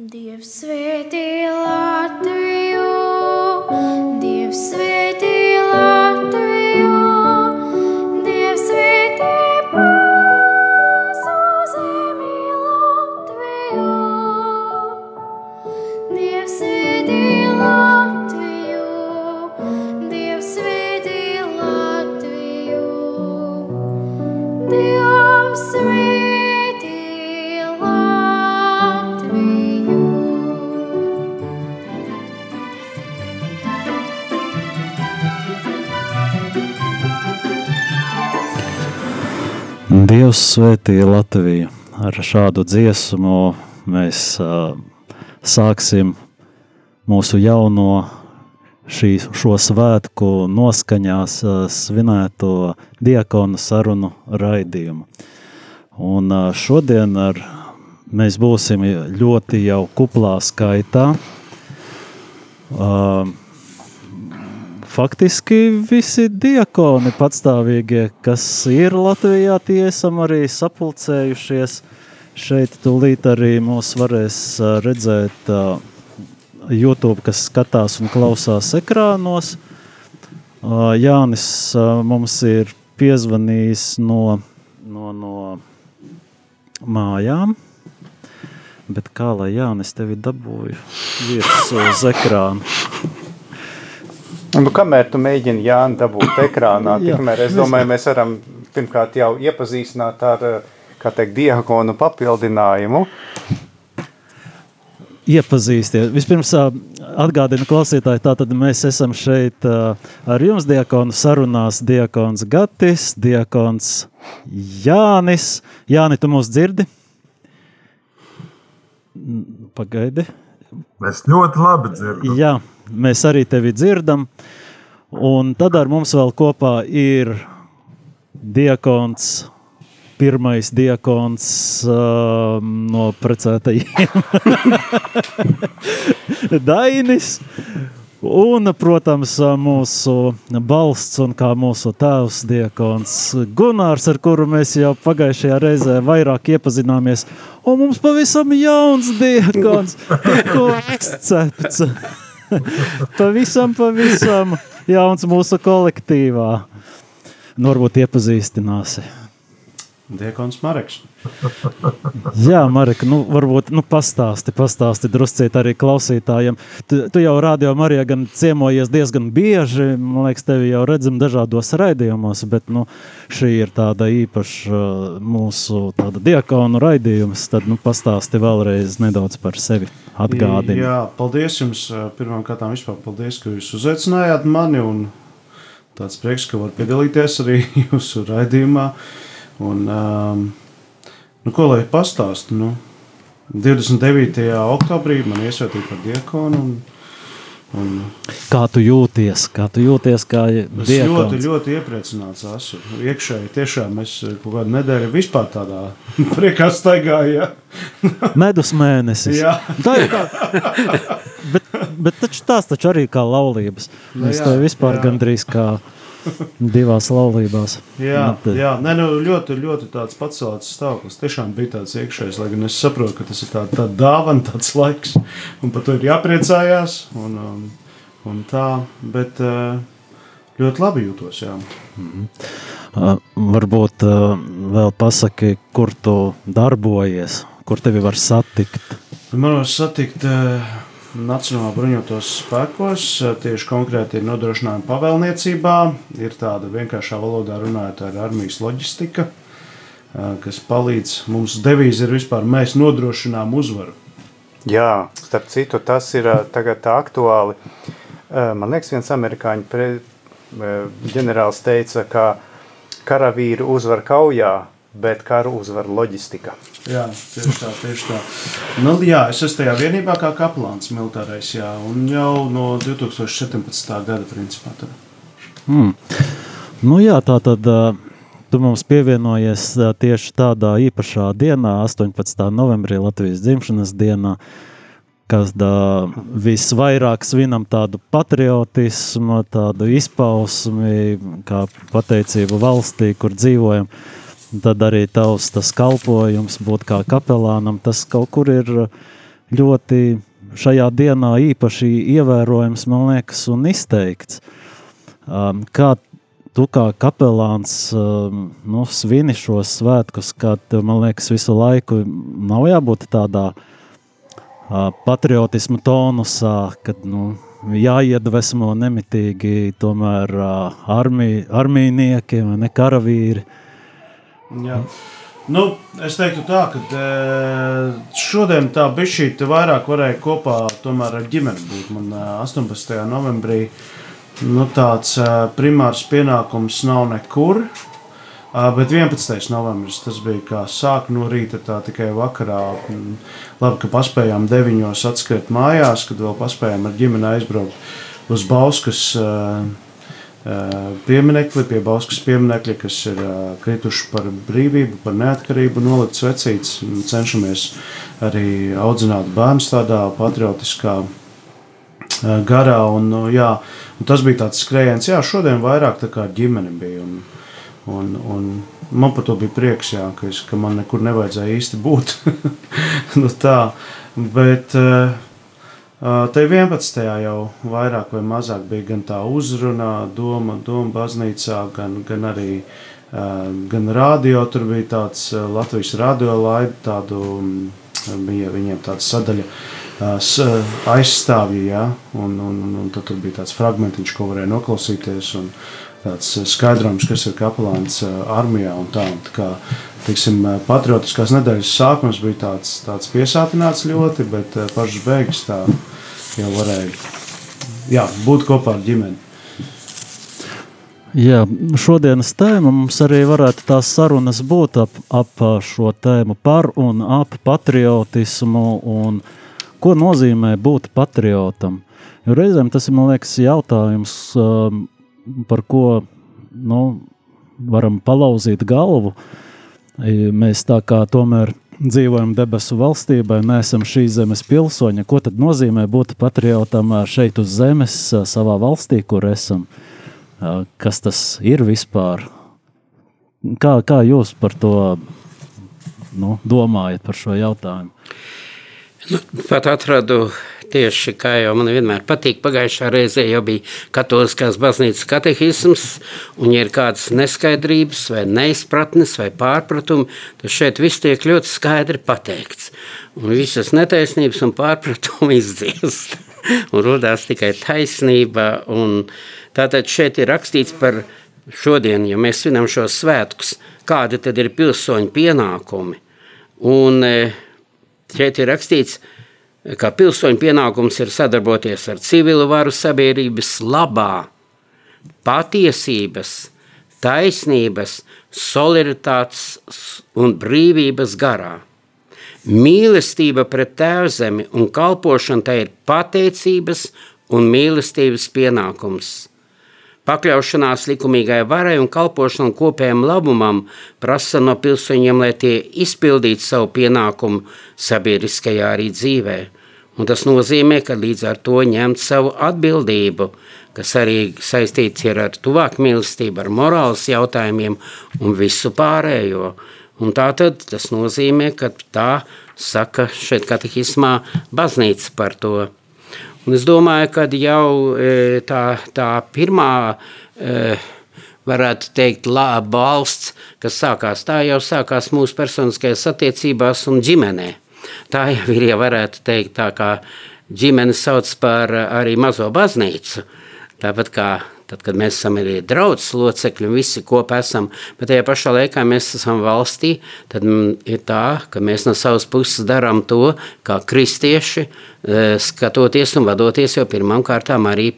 Dievs svētī Latviju, Dievs svētīja Latviju. Ar šādu dziesmu mēs uh, sāksim mūsu jauno šī, šo svētku noskaņās uh, svinēto diakonu sarunu raidījumu. Un uh, šodien ar, mēs būsim ļoti jau kuplā skaitā. Uh, faktiski visi diakoni patstāvīgie, kas ir Latvijā, tie esam arī sapulcējušies. Šeit tūlīt arī mūs varēs redzēt YouTube, kas skatās un klausās ekrānos. Jānis mums ir piezvanījis no, no, no mājām. Bet kā lai Jānis tevi dabūju virsū uz ekrāna? Nu, kamēr tu mēģini Jānu dabūt ekrānā, tikmēr es domāju, mēs varam pirmkārt jau iepazīstināt ar, kā teikt, diakonu papildinājumu. iepazīsties. Vispirms atgādinu klausītāji, tātad mēs esam šeit ar jums diakonu sarunās diakons Gatis, diakons Jānis. Jāni, tu mūs dzirdi? Pagaidi. Es ļoti labi dzirdu. Jā, mēs arī tevi dzirdam. Un tad ar mums vēl kopā ir diakons, pirmais diakons uh, no precētajiem Dainis. Un, protams, mūsu balsts un kā mūsu tēvs diakons Gunārs, ar kuru mēs jau pagājušajā reizē vairāk iepazināmies. Un mums pavisam jauns diakons, tikko izcepts. pavisam, pavisam jauns mūsu kolektīvā. Nu, varbūt iepazīstināsi. Diekons Mareks. Jā, Marika, nu, varbūt nu, pastāsti, pastāsti druscīt arī klausītājiem. Tu, tu jau rādījā, Marija, gan ciemojies diezgan bieži. Man liekas, tevi jau redzam dažādos raidījumos, bet nu, šī ir tāda īpaša uh, mūsu tāda diakonu raidījums. Tad nu, pastāsti vēlreiz nedaudz par sevi. Atgādini. Jā, paldies jums. Pirmkārt, vispār paldies, ka jūs uzaicinājāt mani. Un tāds prieks, ka var piedalīties arī jūsu raidījumā. Un, um, nu, ko lai pastāstu? Nu, 29. oktobrī man iesvētīja par diakonu. Un, un Kā tu jūties? Kā tu jūties kā es diakons? ļoti, ļoti iepriecināts esmu. Iekšēji tiešām es kaut kādu nedēļu vispār tādā priekā staigāju. Ja? Medus mēnesis. Jā. Tā ir kā. bet, bet taču tās taču arī kā laulības. Nu Mēs jā, te vispār jā. gandrīz kā divās laulībās. Jā, Nu, te- jā nē, nu, ļoti, ļoti tāds pacelts stāvoklis. Tiešām bija tāds iekšējs, lai gan es saprotu, ka tas ir tāds tā dāvana, tāds laiks, un par to ir jāpriecājās. Un, um, un tā, bet uh, ļoti labi jūtos. Jā. Uh, varbūt uh, vēl pasaki, kur tu darbojies, kur tevi var satikt. Man var satikt uh, Nacionālajā bruņotos spēkos, uh, tieši konkrēti ir nodrošinājuma pavēlniecībā. Ir tāda vienkāršā valodā runājot, ir armijas loģistika, uh, kas palīdz mums. Devīze ir vispār mēs nodrošinām uzvaru. Jā, starp citu, tas ir ā, tagad aktuāli. Man liekas, viens amerikāņu pre, ģenerālis teica, ka karavīri uzvar kaujā, bet karu uzvar loģistika. Jā, tieši tā, tieši tā. Nu, jā, es esmu tajā vienībā kā kaplāns militārais, jā, un jau no 2017. gada, principā. Tad. Mm. Nu, jā, tā tad uh, tu mums pievienojies uh, tieši tādā īpašā dienā, 18. novembrī, Latvijas dzimšanas dienā, kad uh, visvairāk svinam tādu patriotismu, tādu izpausmi, kā pateicību valstī, kur dzīvojam. Tad arī tavs tas kalpojums būt kā kapelānam, tas kaut kur ir, ļoti šajā dienā īpaši ievērojams, man liekas, un izteikts. Um, kā tu kā kapelāns um, nu, svini šos svētkus, kad man liekas, visu laiku nav jābūt tādā uh, patriotismu tonusā, kad nu, jāiedvesmo nemitīgi tomēr uh, armī, armīnieki vai ne karavīri. Jā. Nu, es teiktu, tā, ka e, šodien tā bišķīte vairāk varēja kopā ar ģimeni būt. Man e, 18. novembrī nu, tāds e, primārs pienākums nav nekur. e, Bet 11. novembris tas bija kā sāk no rīta, tā tikai vakarā. Labi, ka paspējām 9. atskriet mājās, kad vēl paspējām ar ģimeni aizbraukt uz Bauskas e, pieminekli, pie Bauskas pieminekļa, kas ir krituši par brīvību, par neatkarību, nolikt svecīts. Cenšamies arī audzināt bērnus tādā patriotiskā garā. Un, nu, jā, un tas bija tāds skrējiens, jā, šodien vairāk tā kā ģimene bija. Un, un, un man par to bija prieks, jā, ka, es, ka man nekur nevajadzēja īsti būt. nu, tā, bet, uh, Te 11. jau vairāk vai mazāk bija gan tā uzruna, doma, doma baznīcā, gan, gan arī gan radio. Tur bija tāds Latvijas radio laida, tādu, bija viņiem tāda sadaļa aizstāvja, ja? un, un, un, un tad tur bija tāds fragmentiņš, ko varēja noklausīties, un tāds skaidrojums, kas ir kapelāns armijā un tā. Un tā kā, Tiksim, patriotiskās nedēļas sākums bija tāds, tāds piesātināts ļoti, bet pašas beigas tā jau varēja jā, būt kopā ar ģimeni. Jā, šodienas tēma mums arī varētu tās sarunas būt ap, ap šo tēmu par un ap patriotismu un ko nozīmē būt patriotam. Jo reizēm tas ir, man liekas, jautājums, um, par ko nu, varam palauzīt galvu. Mēs tā kā tomēr dzīvojam debesu valstībā, neesam šīs zemes pilsoņi. Ko tad nozīmē būt patriotam šeit uz zemes, savā valstī, kur esam? Kas tas ir vispār? Kā, kā jūs par to nu, domājat, par šo jautājumu? Nu, pat atradu tieši kā jau man vienmēr patīk. Pagājušā reizē jau bija katoliskās baznīcas katehisms, un, ja ir kādas neskaidrības, vai neizpratnes, vai pārpratumi, tad šeit viss tiek ļoti skaidri pateikts. Un visas netaisnības un pārpratumi izdziest. un radās tikai taisnība. Tātad šeit ir rakstīts par šodien, ja mēs svinam šos svētkus, kādi tad ir pilsoņu pienākumi. Un e, šeit ir rakstīts, ka ka pilsoņu pienākums ir sadarboties ar civilu varu sabiedrības labā, patiesības, taisnības, solidaritātes un brīvības garā. Mīlestība pret tēvzemi un kalpošana tai ir pateicības un mīlestības pienākums. Pakļaušanās likumīgai varai un kalpošana kopējam labumam prasa no pilsoņiem, lai tie izpildītu savu pienākumu sabiedriskajā arī dzīvē. Un tas nozīmē, ka līdz ar to ņemt savu atbildību, kas arī saistīts ar tuvāku mīlestību, ar morāles jautājumiem un visu pārējo. Un tā tad tas nozīmē, ka tā saka šeit katehismā baznīca par to. Un es domāju, ka jau e, tā, tā pirmā, e, varētu teikt, laba valsts, kas sākās, tā jau sākās mūsu personiskajās attiecībās un ģimenē. Tā jau ir, ja varētu teikt, tā kā ģimene sauc par arī mazo baznīcu. Tāpat kā Tad, kad mēs esam arī draugs locekļi un visi kopā esam, bet tajā pašā laikā mēs esam valstī, tad ir tā, ka mēs no savas puses darām to, kā kristieši, e, skatoties un vadoties jau pirmām kārtām arī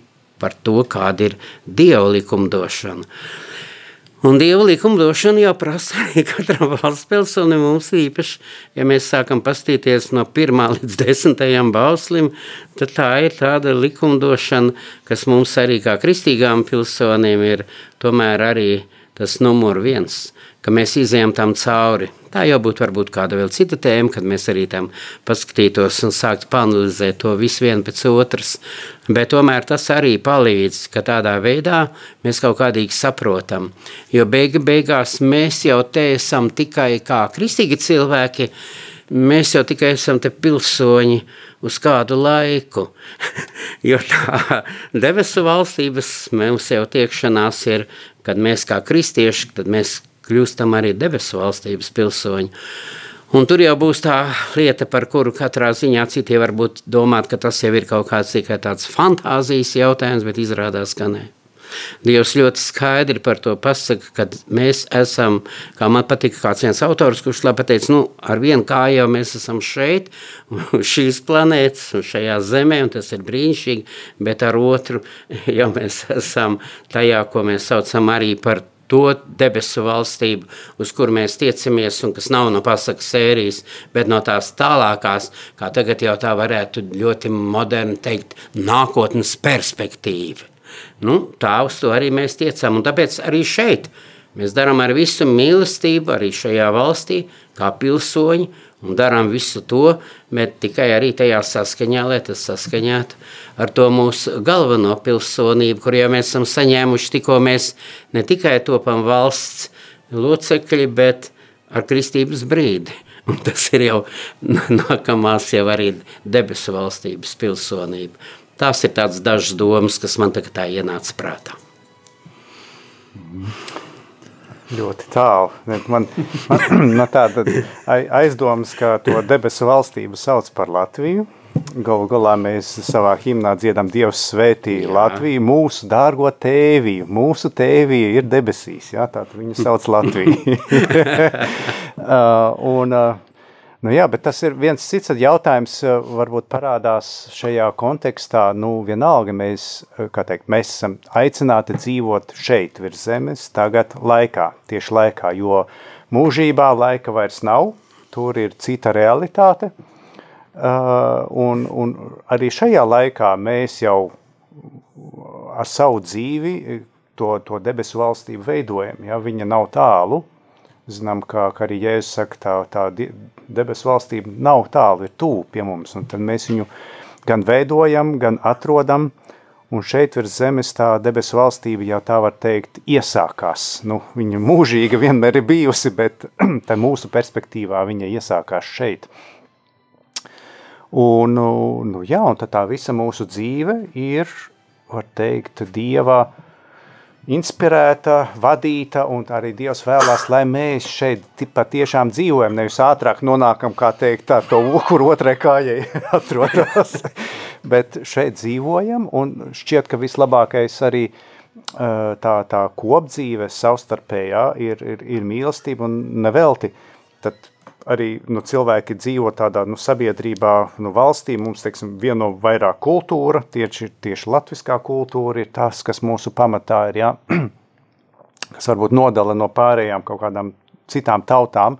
par to, kāda ir dieva likumdošana. Un Dieva likumdošana jau prasa arī katram valsts pilsonim. Mums īpaši, ja mēs sākam pastīties no 1 līdz 10 bauslim, tad tā ir tāda likumdošana, kas mums arī kā kristīgām pilsoniem ir tomēr arī tas numur viens, ka mēs izējām tam cauri. Tā jau būtu varbūt kāda vēl cita tēma, kad mēs arī tam paskatītos un sāktu panelizēt to visu vienu pēc otras. Bet tomēr tas arī palīdz, ka tādā veidā mēs kaut kādīgi saprotam. Jo beiga beigās mēs jau te esam tikai kā kristīgi cilvēki, mēs jau tikai esam te pilsoņi uz kādu laiku. jo tā debesu valstības mums jau tiekšanās ir, kad mēs kā kristieši, tad mēs kļūstam arī debesu valstības pilsoņi. Un tur jau būs tā lieta, par kuru katrā ziņā citi varbūt domāt, ka tas jau ir kaut kāds tikai tāds fantāzijas jautājums, bet izrādās, ka nē. Dievs ļoti skaidri par to pasaka, ka mēs esam, kā man patika kāds viens autors, kurš labi pateica, nu, ar vienu kāju jau mēs esam šeit, šīs planētas, un šajā zemē, un tas ir brīnišķīgi, bet ar otru jau mēs esam tajā, ko mēs saucam arī par to debesu valstību, uz kur mēs tiecamies, un kas nav no pasakas sērijas, bet no tās tālākās, kā tagad jau tā varētu ļoti moderni teikt, nākotnes perspektīva. Nu, tā uz to arī mēs tiecam, un tāpēc arī šeit mēs darām ar visu mīlestību, arī šajā valstī, kā pilsoņi, un darām visu to, bet tikai arī tajā saskaņā, lai tas saskaņātu ar to mūsu galveno pilsonību, kur jau mēs esam saņēmuši tikko mēs ne tikai topam valsts locekļi, bet ar kristības brīdi. Un tas ir jau nākamās jau arī debesu valstības pilsonība. Tās ir tādas dažas domas, kas man tagad tā ienāca prātā. Ļoti tālu. Man, man, man tāda aizdomas, ka to debesu valstību sauc par Latviju. Galu galā mēs savā himnā dziedam Dievs svētī Jā. Latviju, mūsu dārgo tēviju. Mūsu tēvija ir debesīs, jā, tātad viņu sauc Latviju. uh, un, uh, Nu jā, bet tas ir viens cits jautājums, eh, varbūt parādās šajā kontekstā. Nu, vienalga mēs, eh, teikt, mēs esam aicināti dzīvot šeit, virs zemes, tagad laikā, tieši laikā, jo mūžībā laika vairs nav, tur ir cita realitāte. Uh, un, un arī šajā laikā mēs jau ar savu dzīvi to, to debesu valstību veidojam. Ja? Viņa nav tālu, zinām, kā, kā arī Jēzus saka, tā, tā debesu valstība nav tālu, ir tūp pie mums, un tad mēs viņu gan veidojam, gan atrodam, un šeit virs zemes tā debesu valstība jau tā var teikt iesākās. Nu, viņa mūžīga vienmēr ir bijusi, bet tā mūsu perspektīvā viņa iesākās šeit. Un, nu, nu jā, un tā visa mūsu dzīve ir, var teikt, Dieva uh, inspirēta, vadīta, un arī Dievs vēlās, lai mēs šeit patiešām dzīvojam, nevis ātrāk nonākam, kā teikt, ar to kur otrai kājai atrodas, bet šeit dzīvojam, un šķiet, ka vislabākais arī tā, tā kopdzīve savstarpējā ir, ir, ir mīlestība un nevelti, tad arī nu, cilvēki dzīvo tādā nu, sabiedrībā, nu, valstī. Mums teiksim, viena no vairāk kultūra, tieši, tieši latviskā kultūra ir tas, kas mūsu pamatā ir, ja? kas varbūt nodala no pārējām kaut kādām citām tautām.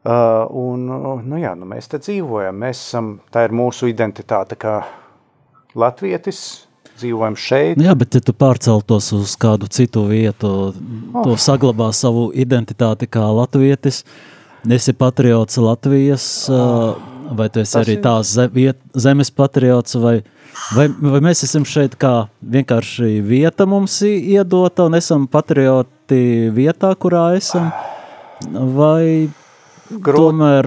Uh, un, nu, jā, nu, mēs te dzīvojam, mēs esam, tā ir mūsu identitāte kā latvietis, dzīvojam šeit. Jā, bet ja tu pārceltos uz kādu citu vietu, oh. to saglabā savu identitāti kā latvietis, uh, esi patriots Latvijas, vai tu esi Tas arī tās zemes patriots, vai, vai, vai mēs esam šeit kā vienkārši vieta mums iedota un esam patrioti vietā, kurā esam, vai Grūt. Tomēr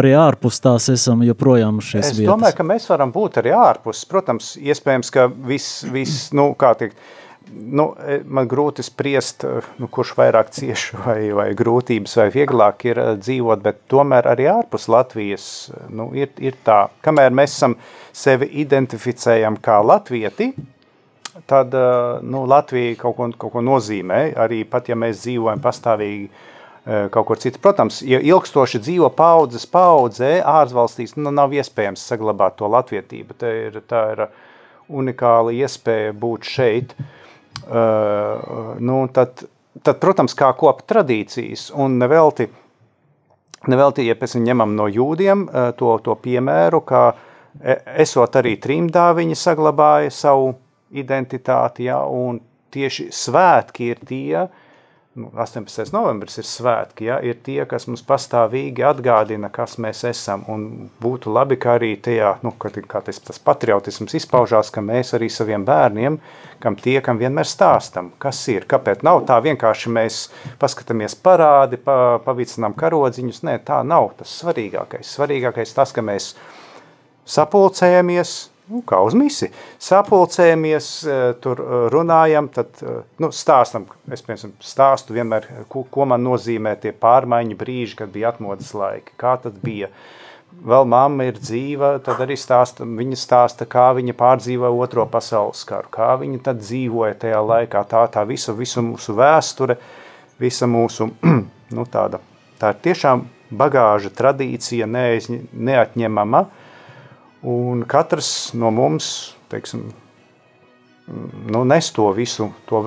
arī ārpus tās esam joprojām šīs es vietas. Es domāju, ka mēs varam būt arī ārpus. Protams, iespējams, ka viss, vis, nu, kā tiek, uh, nu, e, man grūti spriest, e, nu, kurš vairāk cieši vai, vai grūtības vai vieglāk ir e, dzīvot, bet tomēr arī ārpus Latvijas nu, ir, ir tā, kamēr mēs esam sevi identificējam kā latvieti, tad nu, Latvija kaut ko, kaut ko nozīmē, arī pat ja mēs dzīvojam pastāvīgi kaut kur citur. Protams, ja ilgstoši dzīvo paudzes paudzē ārzvalstīs, nu, nav iespējams saglabāt to latvietību. Tā ir, tā ir unikāla iespēja būt šeit. Uh, nu, tad, tad, protams, kā kopa tradīcijas, un nevelti, nevelti ja mēs ņemam no jūdiem uh, to, to piemēru, ka e, esot arī trimdā viņi saglabāja savu identitāti, ja, un tieši svētki ir tie, 18. novembris ir svētki, ja, ir tie, kas mums pastāvīgi atgādina, kas mēs esam. Un būtu labi, ka arī tajā, nu, kad, kā tas, tas patriotisms izpaužās, ka mēs arī saviem bērniem, kam tiekam, vienmēr stāstam, kas ir, kāpēc nav tā vienkārši mēs paskatāmies parādi, pa, pavicinām karodziņus. Nē, tā nav tas svarīgākais. Svarīgākais tas, ka mēs sapulcējamies, nu, kā uz misi. Sapulcējamies, eh, tur eh, runājam, tad eh, nu, stāstam. Es piemēram, stāstu vienmēr, ko, ko man nozīmē tie pārmaiņu brīži, kad bija atmodas laiki. Kā tad bija? Vēl mamma ir dzīva, tad arī stāsta, viņa stāsta, kā viņa pārdzīvoja otro pasaules karu, kā viņa tad dzīvoja tajā laikā. Tā, tā visa, visa mūsu vēsture, visa mūsu nu, tāda, tā ir tiešām bagāža tradīcija, neaizņ, neatņemama. Uh, Un katrs no mums, teiksim, nu, nes to visu, to,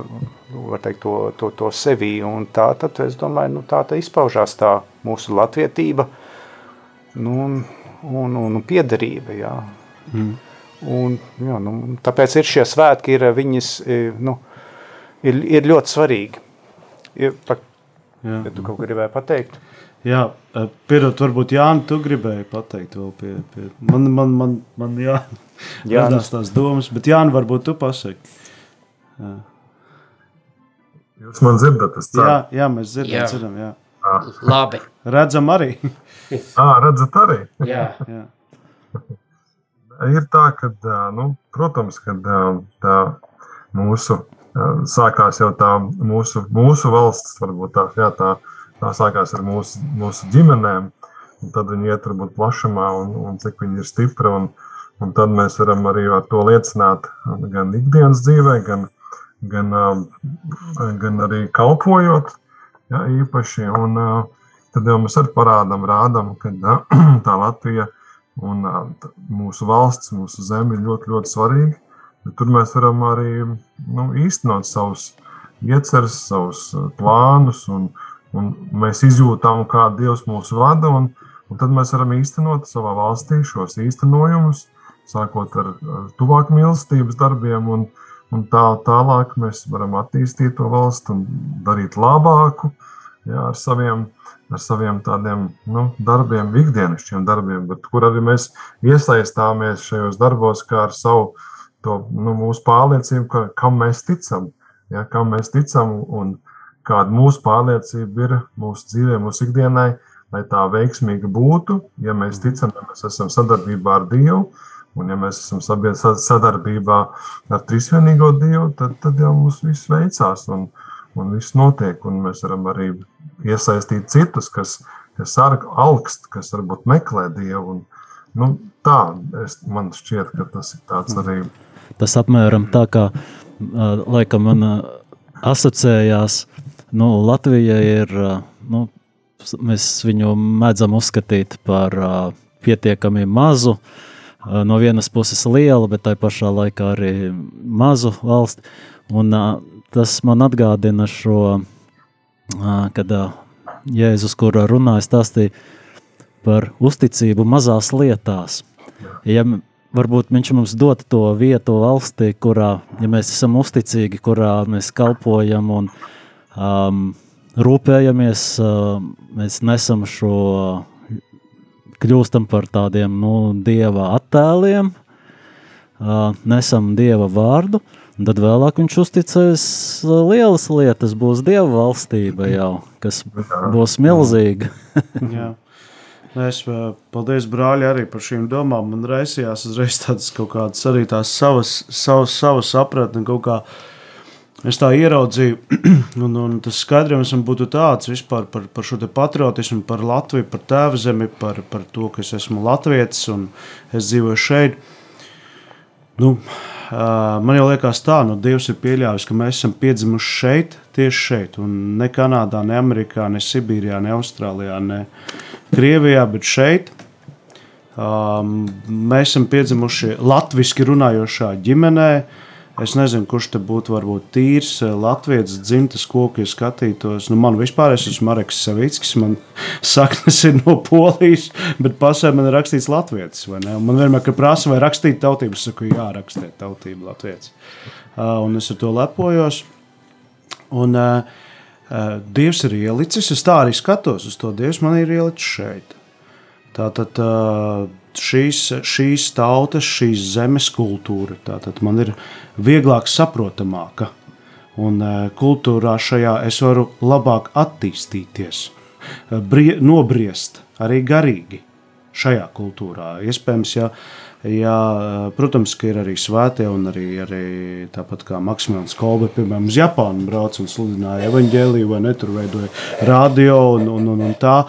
teikt, to, to, to sevī. Un tā tad, es domāju, nu, tā, izpaužās tā mūsu latvietība nu, un, un, un piederība. Jā. Mm. Un, jā, nu, tāpēc ir šie svētki, ir, viņas, nu, ir, ir ļoti svarīgi. Ir, pa, jā. ja tu kaut ko gribēji pateikt? Jā, Pirot, varbūt Jānis, tu gribēji pateikt vēl pie, pie man, man, man, man jā, radās tās domas, bet Jānis, varbūt tu pasaki. Jā. Jūs man dzirdat, es ceru. Jā, jā mēs dzirdam, jā. dzirdam, jā. Ah. Labi. Redzam arī. Ā, redzat arī? Jā. jā. Ir tā, ka, nu, protams, kad tā mūsu, sākās jau tā mūsu, mūsu valsts, varbūt tā, jā, tā, tā sākās ar mūsu, mūsu ģimenēm. Tad viņi iet varbūt plašumā un, un cik viņi ir stipri. Un, un tad mēs varam arī ar to liecināt gan ikdienas dzīvē, gan, gan, gan arī kalpojot ja, īpaši. Un, tad jau mēs arī parādām, rādām, ka tā Latvija un mūsu valsts, mūsu zeme ir ļoti, ļoti svarīga. Tur mēs varam arī nu, īstenot savus iecerus, savus plānus un, Un mēs izjūtam, kā Dievs mūs vada, un, un tad mēs varam īstenot savā valstī šos īstenojumus, sākot ar, ar tuvāk mīlestības darbiem, un, un tā tālāk mēs varam attīstīt to valstu un darīt labāku jā, ar saviem, ar saviem tādiem nu, darbiem, ikdienišķiem darbiem, bet kur arī mēs iesaistāmies šajos darbos kā ar savu to, nu, mūsu pārliecību, ka, kam mēs ticam, ja, kam mēs ticam un, kāda mūsu pārliecība ir mūsu dzīvē, mūsu ikdienai, lai tā veiksmīga būtu. Ja mēs ticam, ka mēs esam sadarbībā ar Dievu, un ja mēs esam sadarbībā ar Trīsvienīgo Dievu, tad, tad jau mums viss veicās un, un viss notiek. Un mēs varam arī iesaistīt citus, kas, kas augst, kas varbūt meklē Dievu. Un, nu, tā es, man šķiet, ka tas ir tāds arī. Tas apmēram tā kā laikam man asociējās Nu, Latvija ir, nu, mēs viņu mēdzam uzskatīt par pietiekami mazu, no vienas puses lielu, bet tai pašā laikā arī mazu valsti. Un, tas man atgādina šo, kad Jēzus, kur runāja, stāstīja par uzticību mazās lietās. Ja varbūt viņš mums dod to vietu valstī, kurā ja mēs esam uzticīgi, kurā mēs kalpojam un uh, um, rūpējamies, uh, mēs nesam šo, kļūstam par tādiem nu, dieva attēliem, uh, nesam dieva vārdu. Tad vēlāk viņš uzticēs uh, lielas lietas, būs dieva valstība jau, kas būs milzīga. Jā. Es uh, paldies, brāļi, arī par šīm domām. Man raisījās uzreiz tādas kaut kādas arī tās savas, savas, savas sapratni, kaut kā uh, Es tā ieraudzīju, un, un tas skaidrojums man būtu tāds vispār par, par šo patriotismu, par Latviju, par tēvu zemi, par, par to, ka es esmu latvietis un es dzīvoju šeit. Nu, man jau liekas, tā, nu, Dievs ir pieļāvis, ka mēs esam piedzimuši šeit, tieši šeit, un ne Kanādā, ne Amerikā, ne Sibīrijā, ne Austrālijā, ne Krievijā, bet šeit. Um, mēs esam piedzimuši latviešu runājošā ģimenē, uh, Es nezinu, kurš te būtu varbūt tīrs eh, Latvijas dzimtas koku, ja skatītos. Nu, man vispār es esmu Mareks Savickis, man saknes ir no Polijas, bet pasē man ir rakstīts Latvijas. Man vienmēr, prasa, vai rakstīt tautību, es saku, jā, rakstīt tautību Latvijas. Uh, un es ar to lepojos. Un, uh, uh, Dievs ir ielicis, es tā arī skatos uz to. Dievs man ir ielicis šeit. Tātad uh, šīs, šīs tautas, šīs zemes kultūra tātad man ir vieglāk saprotamāka. Un uh, kultūrā šajā es varu labāk attīstīties, uh, brie, nobriest arī garīgi šajā kultūrā. Iespējams, ja Jā, protams, ka ir arī svētie, un arī, arī tāpat kā Maksimāns Kolbe, piemēram, uz Japānu brauc un sludināja evaņģēliju, vai ne, tur veidoja radio un, un, un, un tā.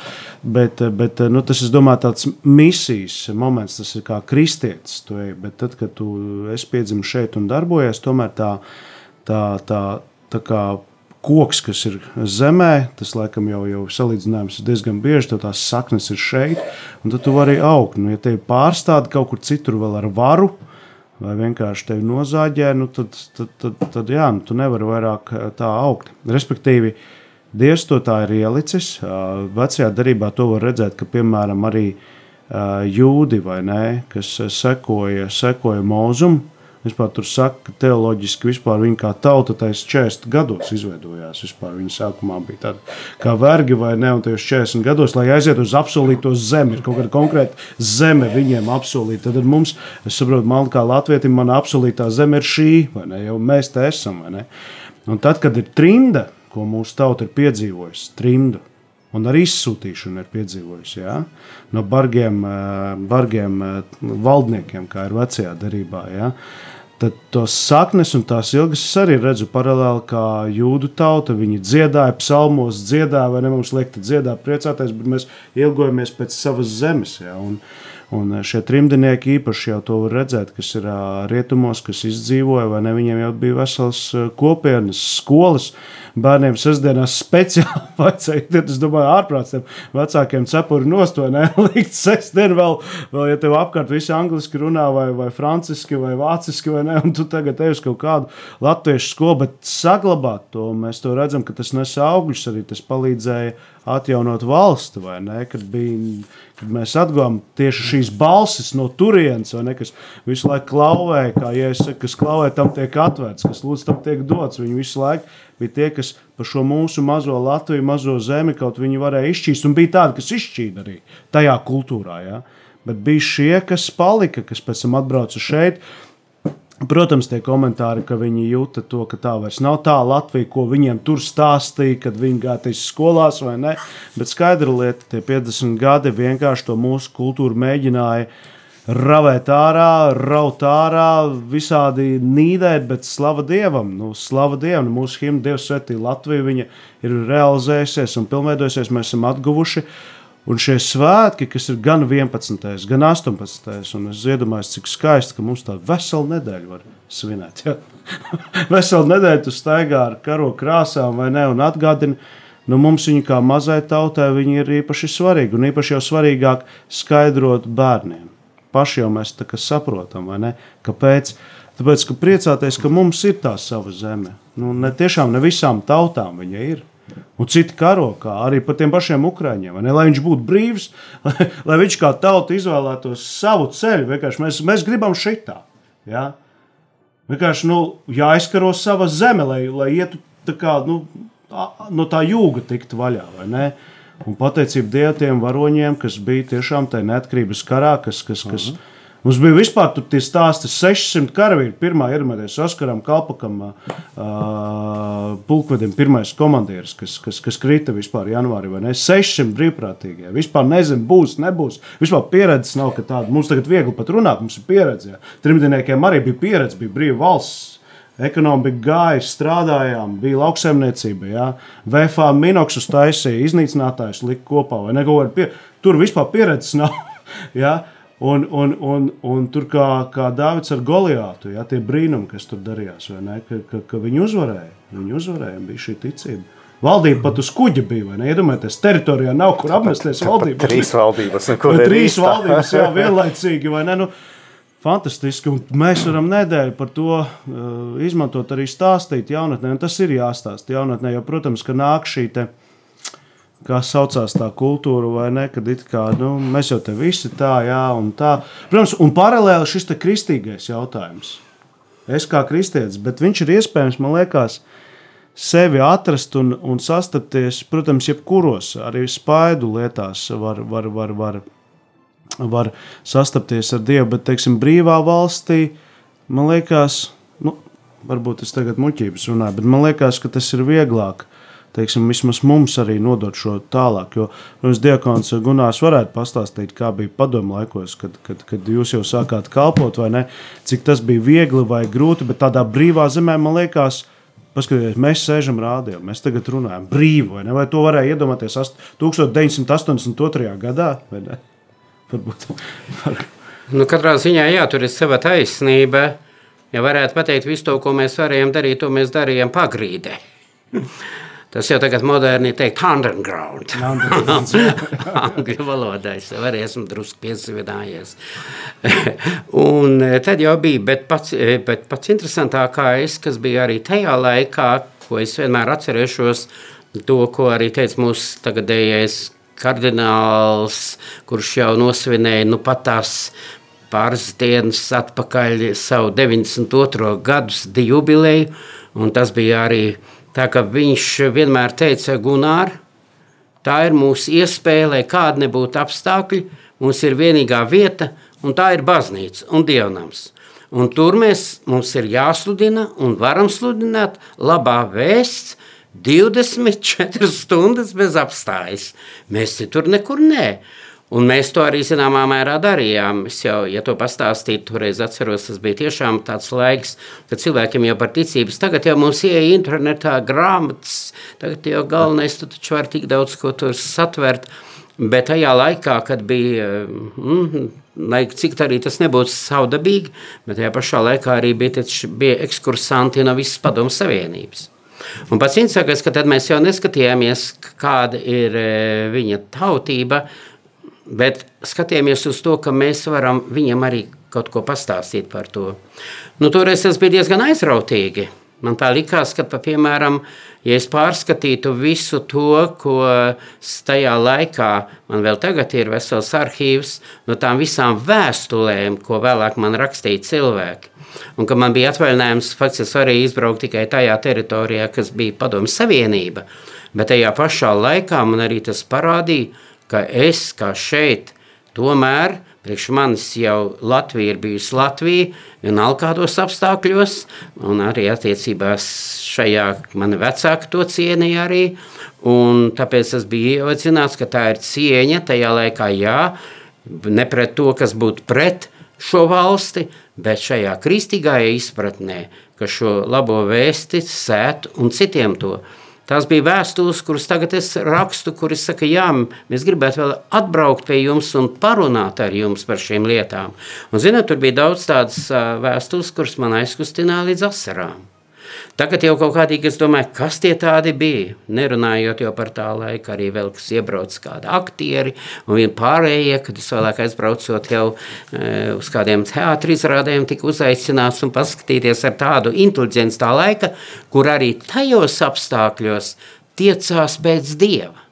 Bet, bet nu, tas, es domāju, tāds misijas moments, tas ir kā kristietis. Tu bet tad, kad tu esi piedzimis šeit un darbojies, tomēr tā, tā, tā, tā kā koks, kas ir zemē, tas laikam jau ir salīdzinājums diezgan bieži. Tad tās saknes ir šeit, un tad tu vari augt. Nu, ja tevi pārstāda kaut kur citur vēl ar varu, vai vienkārši tevi nozāģē, nu, tad, tad, tad, tad jā, nu, tu nevari vairāk eh, tā augt. Respektīvi, Dievs to tā ir ielicis. Vecajā darbā to var redzēt, ka piemēram arī jūdi vai ne, kas sekoja, sekoja mūzumam Vispār tur saka, ka teoloģiski vispār viņa kā tauta tais 40 gados izveidojās. Vispār viņa sākumā bija tāda kā vergi vai ne, un tajos 40 gados, lai aiziet uz apsolīto zemi, ir kaut kāda konkrēta zeme viņiem apsolīta. Tad mums, es saprotu, man kā latvietim, mana apsolītā zeme ir šī, vai ne, jau mēs te esam, vai ne. Un tad, kad ir trimda, ko mūsu tauta ir piedzīvojusi, trimdu, un arī izsūtīšanu ir piedzīvojusi. Ja? No bargiem, bargiem valdniekiem, kā ir vecajā darbā. Ja? Tad tos saknes un tās ilgas es arī redzu paralēli, kā jūdu tauta. Viņi dziedāja, psalmos dziedāja, vai ne mums liekta dziedāt, priecāties, bet mēs ilgojamies pēc savas zemes. Ja? Un, un šie trimdnieki īpaši jau to var redzēt, kas ir rietumos, kas izdzīvoja, vai ne? Viņiem jau bija vesels kopienas, skolas bērniem sestdienās speciāli vajadzēja, tad es domāju, ārprāts tiem vecākiem cepuri nost, vai ne, likt sestdienu vēl, vēl, ja tev apkārt visi angliski runā, vai, vai franciski, vai vāciski, vai ne, un tu tagad ej uz kaut kādu latviešu skolu, bet saglabāt to, mēs to redzam, ka tas nes augļus, arī tas palīdzēja atjaunot valsti, vai ne, kad bija kad mēs atguvām tieši šīs balsis no turienes, ne, kas visu laiku klauvē, kā ja es saku, kas klauvē, tam tiek atvērts, kas lūdz, tam tiek dots. Viņi visu laiku bija tie, kas par šo mūsu mazo Latviju, mazo zemi kaut viņi varēja izšķīst, un bija tādi, kas izšķīda arī tajā kultūrā. Ja? Bet bija šie, kas palika, kas pēc tam atbrauca šeit. Protams, tie komentāri, ka viņi jūta to, ka tā vairs nav tā Latvija, ko viņiem tur stāstīja, kad viņi gāja skolās vai ne. Bet skaidra lieta, tie 50 gadi vienkārši to mūsu kultūru mēģināja uh, ravēt ārā, raut ārā, visādi nīdēt, bet slava Dievam. Nu, slava Dievam, mūsu himna Dievs svētī Latviju, viņa ir realizējusies un pilnveidojusies, mēs esam atguvuši. Un šie svētki, kas ir gan 11. gan 18. un es iedomājos, cik skaisti, ka mums tāda vesela nedēļa var svinēt. Ja? vesela nedēļa tu staigā ar karo krāsām vai ne, un atgādini, nu, mums viņa kā mazai tautai ir īpaši svarīga, un īpaši jau svarīgāk skaidrot bērniem paši jau mēs saprotam, ne? kāpēc. Tāpēc, ka priecāties, ka mums ir tā sava zeme. Nu, ne tiešām ne visām tautām viņa ir. Un citi karo, kā arī par tiem pašiem ukrāņiem. Lai viņš būtu brīvs, lai, lai viņš kā tauta izvēlētos savu ceļu. Vienkārši mēs, mēs gribam šitā. Ja? Vienkārši nu, jāizkaro sava zeme, lai, lai ietu tā kā, nu, no tā jūga tiktu vaļā. Un pateicība Dievam tiem varoņiem, kas bija tiešām tajā neatkarības karā, kas, kas, kas uh -huh. Mums bija vispār tie stāsti 600 karavīri. Pirmā ierunāties Oskaram Kalpakam, uh, pulkvedim, pirmais komandieris, kas, kas, kas krita vispār janvārī, vai ne? 600 brīvprātīgie. Vispār nezinu, būs, nebūs. Vispār pieredzes nav, ka tāda mums tagad viegli pat runāt, mums ir pieredze. Jā. Trimdiniekiem arī bija pieredze, bija brīva valsts Ekonomika gāja, strādājām, bija lauksaimniecība. Ja? VFA minoksus taisīja, iznīcinātājs lika kopā. Pie... Tur vispār pieredzes nav. ja? Un, un, un, un tur kā, kā Dārvids ar Goliātu, ja, tie brīnumi, kas tur darījās, ka, ka, ka viņi uzvarēja. Viņi uzvarēja, bija šī ticība. Valdība pat uz kuģa bija. Iedomājieties, teritorijā nav kur apmesties valdības. Trīs valdības, kur trīs valdības, jā, vienlaicīgi. Nu, fantastiski. Mēs varam nedēļu par to uh, izmantot, arī stāstīt jaunatnē. Un tas ir jāstāsta jaunatnē, jo, protams, ka nāk šī te, kā saucās tā kultūra, vai ne, kad kā, nu, mēs jau te visi tā, jā, un tā. Protams, un paralēli šis kristīgais jautājums. Es kā kristietis, bet viņš ir iespējams, man liekas, sevi atrast un, un sastapties, protams, jebkuros arī spaidu lietās var, var, var, var, var sastapties ar Dievu, bet, teiksim, brīvā valstī, man liekas, nu, varbūt es tagad muļķības runāju, bet man liekas, ka tas ir vieglāk. Teiksim, vismaz mums arī nodot šo tālāk. Jo nu, Diakons Gunārs varētu pastāstīt, kā bija padomu laikos, kad, kad, kad jūs jau sākāt kalpot, vai ne? Cik tas bija viegli vai grūti, bet tādā brīvā zemē man liekas, Paskatieties, mēs sēžam rādījumā, mēs tagad runājam brīvi, vai, ne? vai to varēja iedomāties 1982. gadā? Varbūt. Nu, katrā ziņā, jā, tur ir sava taisnība. Ja varētu pateikt, visu to, ko mēs varējām darīt, to mēs darījām pagrīdē. Tas jau tagad moderni teikt, underground. Angļu valodā es arī esmu drusku piesavinājies. un eh, tad jau bija, bet pats, eh, bet pats interesantākais, kas bija arī tajā laikā, ko es vienmēr atcerēšos, to, ko arī teica mūsu tagadējais kardināls, kurš jau nosvinēja nu pat tās pāris dienas atpakaļ savu 92. gadus jubileju, un tas bija arī Tā kā viņš vienmēr teica, Gunār, tā ir mūsu iespēja, lai kāda nebūtu apstākļi, mums ir vienīgā vieta, un tā ir baznīca un dievnams. Un tur mēs, mums ir jāsludina un varam sludināt labā vēsts 24 stundas bez apstājas. Mēs citur nekur nē. Un mēs to arī zināmā mērā darījām. Es jau, ja to pastāstīju, toreiz atceros, tas bija tiešām tāds laiks, kad cilvēkiem jau par ticības, tagad jau mums ieeja internetā grāmatas, tagad jau galvenais, tu taču var tik daudz ko tur satvert, bet tajā laikā, kad bija, mm, lai cik arī tas nebūtu savdabīgi, bet tajā pašā laikā arī bija, bija ekskursanti no visas padomu savienības. Un pats interesantākais, ka tad mēs jau neskatījāmies, kāda ir e, viņa tautība, Bet skatījāmies uz to, ka mēs varam viņam arī kaut ko pastāstīt par to. Nu, toreiz tas bija diezgan aizrautīgi. Man tā likās, ka, piemēram, ja es pārskatītu visu to, ko tajā laikā man vēl tagad ir vesels arhīvs, no tām visām vēstulēm, ko vēlāk man rakstīja cilvēki, un ka man bija atvaļinājums, faktiski arī izbraukt tikai tajā teritorijā, kas bija Padomju Savienība, bet tajā pašā laikā man arī tas parādīja, ka es kā šeit tomēr Priekš manis jau Latvija ir bijusi Latvija, vienalga kādos apstākļos, un arī attiecībās šajā mani vecāki to cienīja arī. Un tāpēc tas bija ievaicināts, ka tā ir cieņa tajā laikā, jā, ne pret to, kas būtu pret šo valsti, bet šajā kristīgajā izpratnē, ka šo labo vēsti sēt un citiem to Tās bija vēstules, kuras tagad es rakstu, kuras saka, jā, mēs gribētu vēl atbraukt pie jums un parunāt ar jums par šīm lietām. Un, zināt, tur bija daudz tādas vēstules, kuras man aizkustināja līdz asarām. Tagad jau kaut kādīgi es domāju, kas tie tādi bija. Nerunājot jau par tā laika, arī vēl kas iebrauc kādi aktieri un vien pārējie, kad es vēlāk aizbraucot jau e, uz kādiem teātri izrādēm, tika uzaicināts un paskatīties ar tādu inteliģenci tā laika, kur arī tajos apstākļos tiecās pēc Dieva.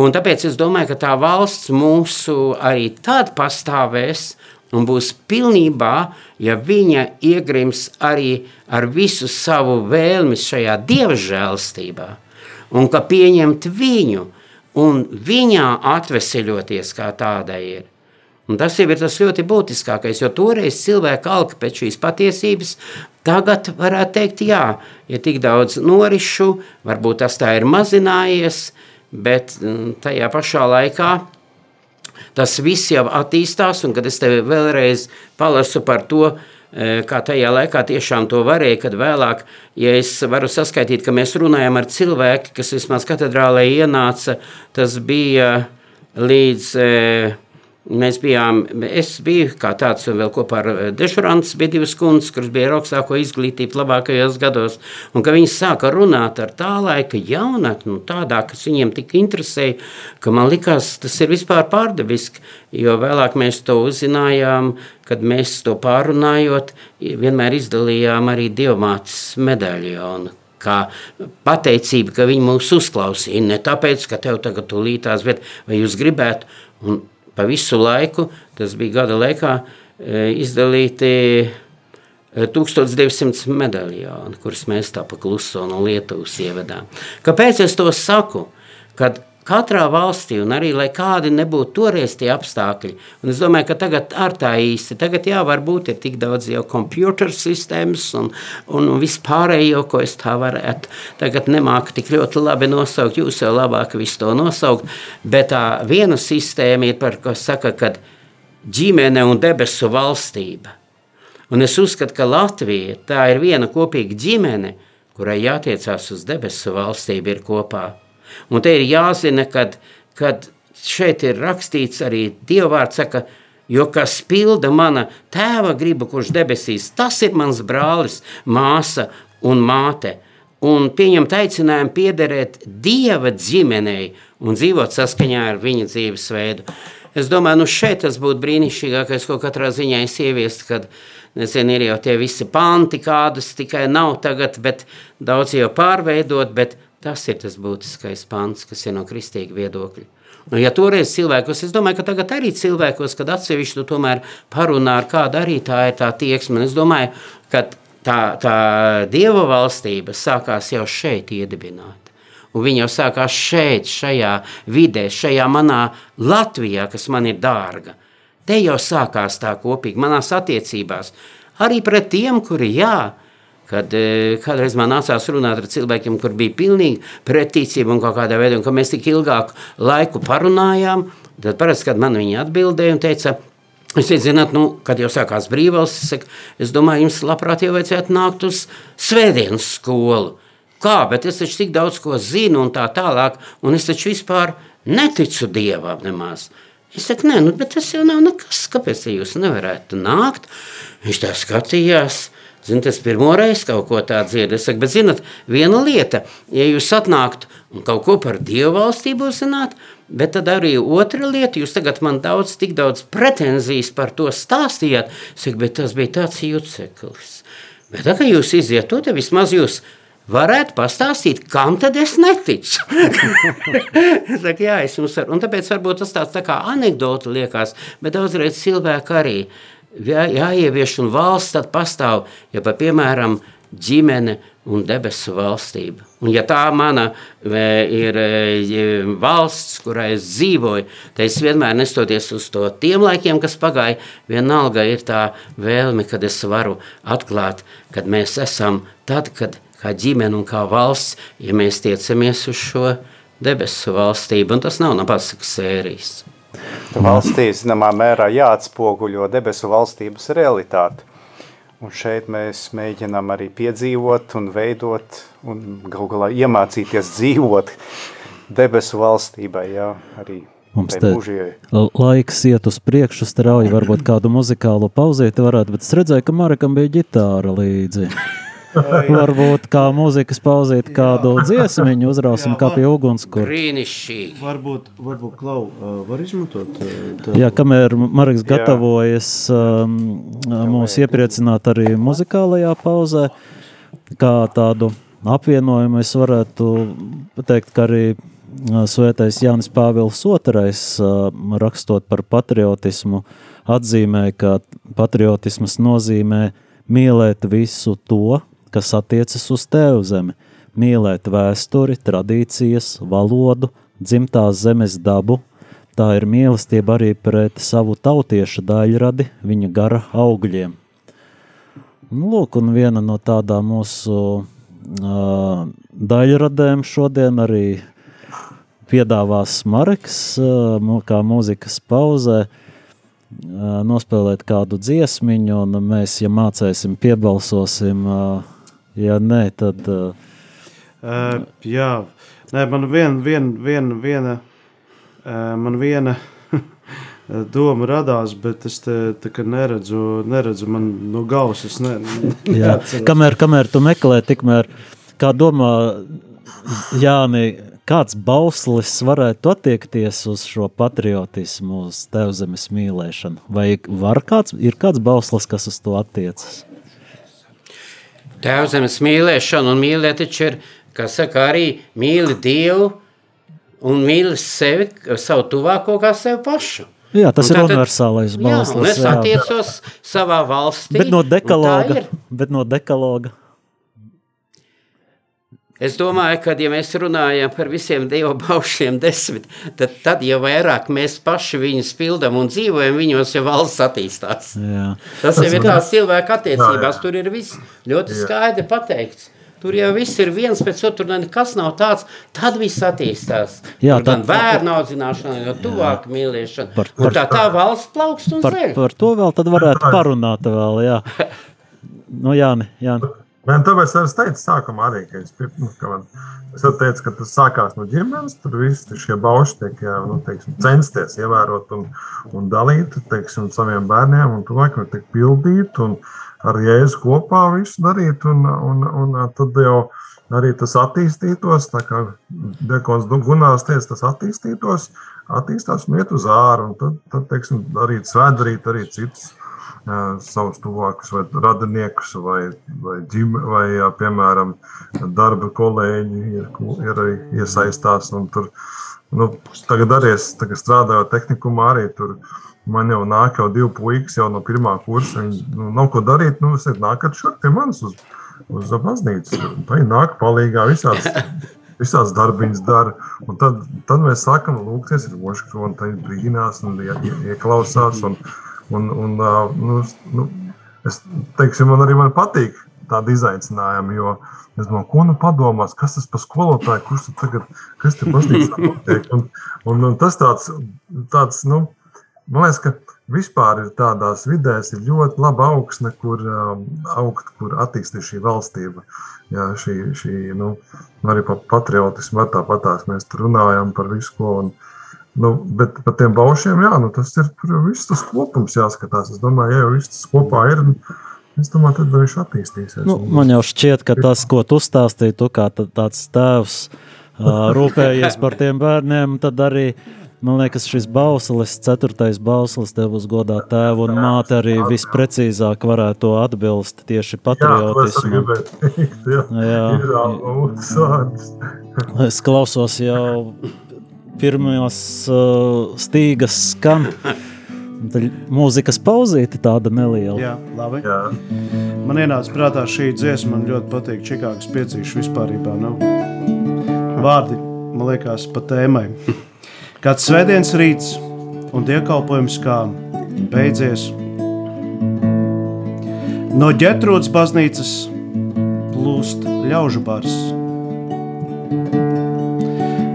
Un tāpēc es domāju, ka tā valsts mūsu arī tad pastāvēs, un būs pilnībā, ja viņa iegrims arī ar visu savu vēlmi šajā dievžēlstībā, un ka pieņemt viņu un viņā atveseļoties kā tādai ir. Un tas jau ir tas ļoti būtiskākais, jo toreiz cilvēki alka pēc šīs patiesības, tagad varētu teikt, jā, ir tik daudz norišu, varbūt tas tā ir mazinājies, bet mm, tajā pašā laikā tas viss jau attīstās, un kad es tev vēlreiz palasu par to, e, kā tajā laikā tiešām to varēja, kad vēlāk, ja es varu saskaitīt, ka mēs runājam ar cilvēku, kas vismaz katedrālē ienāca, tas bija līdz e, Mēs bijām, es biju kā tāds, un vēl kopā ar eh, Dešurants bija divas kundzes, kuras bija ar augstāko izglītību labākajos gados, un ka viņas sāka runāt ar tā laika jaunatni, nu, tādā, kas viņiem tik interesēja, ka man likās, tas ir vispār pārdabiski, jo vēlāk mēs to uzzinājām, kad mēs to pārunājot, vienmēr izdalījām arī dievmātes medaļonu, kā pateicība, ka viņi mūs uzklausīja. Ne tāpēc, ka tev tagad tūlītās, bet vai jūs gribētu, un pa visu laiku, tas bija gada laikā, e, izdalīti eh, 1200 medaļonu, kurus mēs tā pa kluso no Lietuvas ievedām. Kāpēc es to saku? Kad katrā valstī, un arī lai kādi nebūtu toreiz tie apstākļi, un es domāju, ka tagad ar tā īsti, tagad jā, varbūt ir tik daudz jau computer sistēmas un, un, un vispārējo, ko es tā varētu tagad nemāku tik ļoti labi nosaukt, jūs jau labāk visu to nosaukt, bet tā viena sistēma ir par, ko saka, kad ģimene un debesu valstība. Un es uzskatu, ka Latvija tā ir viena kopīga ģimene, kurai jātiecās uz debesu valstību ir kopā. Un te ir jāzina, kad, kad šeit ir rakstīts arī Dievvvārds saka, jo kas pilda mana tēva gribu, kurš debesīs, tas ir mans brālis, māsa un māte. Un pieņemt aicinājumu piederēt Dieva ģimenei un dzīvot saskaņā ar viņa dzīvesveidu. Es domāju, nu šeit tas būtu brīnišķīgākais, ko katrā ziņā es ieviestu, kad nezinu, ir jau tie visi panti, kādus tikai nav tagad, bet daudz jau pārveidot, bet tas ir tas būtiskais pants, kas ir no kristīga viedokļa. Nu, ja toreiz cilvēkos, es domāju, ka tagad arī cilvēkos, kad atsevišķi tu tomēr parunā ar kādu, arī tā ir tā tieksme. Es domāju, ka tā, tā dieva valstība sākās jau šeit iedibināt. Un viņa jau sākās šeit, šajā vidē, šajā manā Latvijā, kas man ir dārga. Te jau sākās tā kopīgi manās attiecībās. Arī pret tiem, kuri jā, kad eh, kādreiz man nācās runāt ar cilvēkiem, kur bija pilnīgi pretīcība un kaut kādā veidā, un ka mēs tik ilgāku laiku parunājām, tad parasti, kad man viņi atbildēja un teica, Es zināt, nu, kad jau sākās brīvvalsts, es, es domāju, jums labprāt jau vajadzētu nākt uz svētdienas skolu. Kā, bet es taču tik daudz ko zinu un tā tālāk, un es taču vispār neticu Dievam nemaz. Es saku, nē, nu, bet tas jau nav nekas, kāpēc jūs nevarētu nākt? Viņš tā skatījās, Ziniet, es pirmo reizi kaut ko tādu dzirdu. Es saku, bet, zinot, viena lieta, ja jūs atnāktu un kaut ko par dievu valstību zināt, bet tad arī otra lieta, jūs tagad man daudz, tik daudz pretenzijas par to stāstījāt. Es saku, bet tas bija tāds juceklis. Bet tā kā jūs iziet to, tad vismaz jūs varētu pastāstīt, kam tad es neticu. saku, jā, es jums varu. Un tāpēc varbūt tas tāds tā kā anekdota liekas, bet daudzreiz cilvēki arī jā, jāievieš un valsts tad pastāv, ja pa, piemēram ģimene un debesu valstība. Un ja tā mana e, ir e, valsts, kurā es dzīvoju, tad es vienmēr nestoties uz to tiem laikiem, kas pagāja, vienalga ir tā vēlme, kad es varu atklāt, kad mēs esam tad, kad kā ģimene un kā valsts, ja mēs tiecamies uz šo debesu valstību, un tas nav no pasakas sērijas. Valstī, zināmā mērā, jāatspoguļo debesu valstības realitāte. Un šeit mēs mēģinām arī piedzīvot un veidot un gal galā iemācīties dzīvot debesu valstībai, jā, arī Mums te laiks iet uz priekšu strauji, varbūt kādu muzikālu pauzīti varētu, bet es redzēju, ka Marekam bija ģitāra līdzi. Varbūt kā mūzikas pauzīt kādu dziesmiņu, uzrausim kā pie ugunskura. Brīnišķīgi. Varbūt, varbūt Klau, var izmantot tev? Jā, kamēr Marks gatavojas um, mūs iepriecināt arī muzikālajā pauzē, kā tādu apvienojumu, es varētu pateikt, ka arī svētais Jānis Pāvils II, rakstot par patriotismu, atzīmē, ka patriotismas nozīmē mīlēt visu to, kas attiecas uz tev zemi, mīlēt vēsturi, tradīcijas, valodu, dzimtās zemes dabu. Tā ir mīlestība arī pret savu tautiešu daļradi, viņa gara augļiem. Nu, lūk, un viena no tādām mūsu uh, daļradēm šodien arī piedāvās Marks, uh, kā mūzikas pauzē, uh, nospēlēt kādu dziesmiņu, un mēs, ja mācēsim, piebalsosim, uh, ja nē, tad uh, Uh, jā, Nē, man vien, vien, vien, viena, uh, man viena doma radās, bet es te, te neredzu, neredzu, man no galvas es ne, Jā, kamēr, kamēr tu meklē, tikmēr, kā domā, Jāni, kāds bauslis varētu attiekties uz šo patriotismu, uz tevzemes mīlēšanu? Vai var kāds, ir kāds bauslis, kas uz to attiecas? Tēvzemes mīlēšana un mīlēt taču ir, kā saka, arī mīli Dievu un mīli sevi, savu tuvāko kā sevi pašu. Jā, tas Un ir tātad- universālais Jā, un es attiecos savā valstī. Bet no dekaloga, bet no dekaloga. Es domāju, ka, ja mēs runājam par visiem dievu baušiem desmit, tad, tad jau vairāk mēs paši viņus pildām un dzīvojam, viņos jau valsts attīstās. Jā. Tas jau ir tās cilvēku attiecībās, tur ir viss ļoti skaidri pateikts. Tur jau viss ir viens pēc otru, nekas nav tāds, tad viss attīstās. Jā, Tur gan tad- bērnu audzināšana, gan tuvāk mīlēšana. Par- Un tā tā valsts plaukst un Par, zeļ. par to vēl tad varētu parunāt vēl, jā. Nu, Jāni, Jāni. Man tāpēc es teicu, sākumā arī, ka es, nu, ka man, es teicu, ka tas sākās no ģimenes. Tur viss šie bauši tiek jā, nu, teiksim, censties ievērot un, un dalīt teiksim, saviem bērniem, un cilvēkiem tiek pildīt un ar jēzu kopā visu darīt. Un, un, un, tad jau arī tas attīstītos, tā kā Dekons Gunārs teica, tas attīstītos, attīstās un iet uz āru. Un tad, tad teiksim, arī svētdarīt arī citus ā, savus tuvākus, vai radiniekus, vai, vai, ģime, vai ā, piemēram, darba kolēģi ir, ir arī iesaistās. un Tur, nu, tagad arī es tagad strādāju tehnikumā, arī tur man jau nāk jau divi puikas jau no pirmā kursa. Viņi nu, nav ko darīt, nu, es saku, nākat šurp pie manis uz, uz baznīcu. Viņi nāk palīgā visās. Visās darbiņas dara. Un tad, tad mēs sākam lūgties ar mošu, un tā brīnās un ie, ie, ieklausās. Un, un, un, nu, nu, es teikšu, man arī man patīk tādi izaicinājumi, jo es domāju, ko nu padomās, kas tas par skolotāju, kurš tur tagad, kas te baznīcā notiek. Un, un, un tas tāds, tāds, nu, man liekas, ka vispār ir tādās vidēs ir ļoti laba augsne, kur um, augt, kur attīstīt šī valstība. Jā, šī, šī, nu, arī par patriotismu, tāpatās mēs tur runājam par visu ko. Un, nu, bet par tiem baušiem, jā, nu, tas ir viss tas kopums jāskatās. Es domāju, ja jau viss tas kopā ir, es domāju, tad viņš attīstīsies. Nu, man jau šķiet, ka tas, ko tu stāstīji, tu kā tā- tāds tēvs rūpējies par tiem bērniem, tad arī, man liekas, šis bauslis, ceturtais bauslis, tev uz godā tēvu un māte arī visprecīzāk varētu atbilst tieši Jā, teikt. Jā, Jā. vārds. Es klausos jau pirmajos uh, stīgas skan. Tad mūzikas pauzīte tāda neliela. Jā, labi. Jā. Man ienāca prātā šī dziesma, man ļoti patīk Čikāgas piecīšu vispārībā. Nu, vārdi, man liekas, pa tēmai. Kāds svētdienas rīts un dievkalpojums kā beidzies. No ģetrūdas baznīcas plūst ļaužu bars.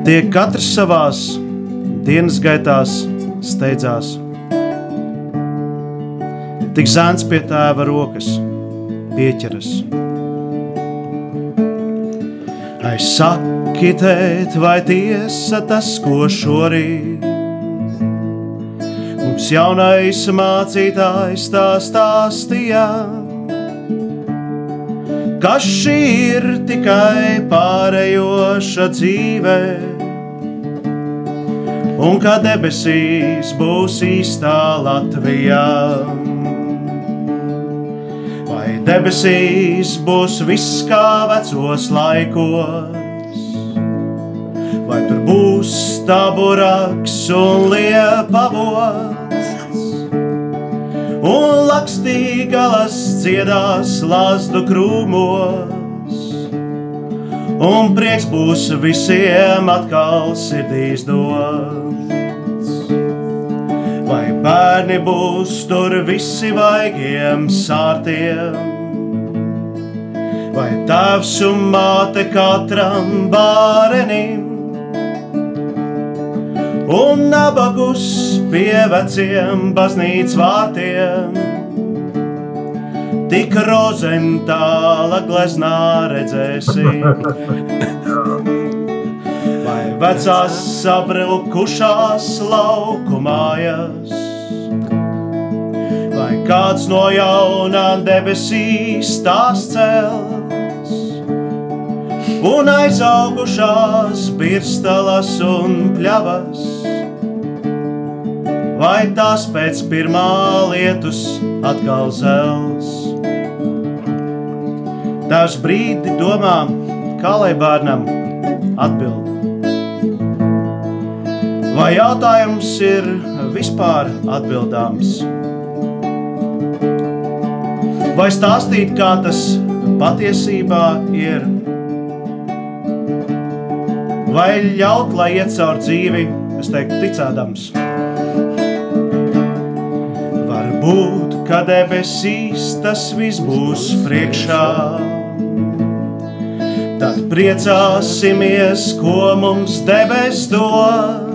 Tie katrs savās dienas gaitās steidzās. Tik zēns pie tēva rokas pieķeras. Ai, saki, tēt, vai tiesa tas, ko šorīt mums jaunais mācītājs tā stāstīja? Ka šī ir tikai pārējoša dzīve, un ka debesīs būs īstā Latvijā. Vai debesīs būs viss kā vecos laikos, vai tur būs taburaks un liepavots, un lakstīgalas dziedās lāstu krūmos, un prieks būs visiem atkal sirdīs dots. Vai bērni būs tur visi vaigiem sārtiem? Vai tēvs un māte katram bārenim? Un nabagus pie veciem baznīcas vārtiem. Tik rozentāla gleznā redzēsim. Vai vecās sabrukušās lauku mājas, vai kāds no jaunā debesīs tās cels, un aizaugušās birstalas un pļavas, vai tās pēc pirmā lietus atkal zels. Tās brīdi domā, kā lai bērnam atbild. Vai jautājums ir vispār atbildāms? vai stāstīt, kā tas patiesībā ir, vai ļaut, lai iet caur dzīvi, es teiktu, ticēdams. Varbūt, ka debesīs tas viss būs priekšā. Tad priecāsimies, ko mums debes dod.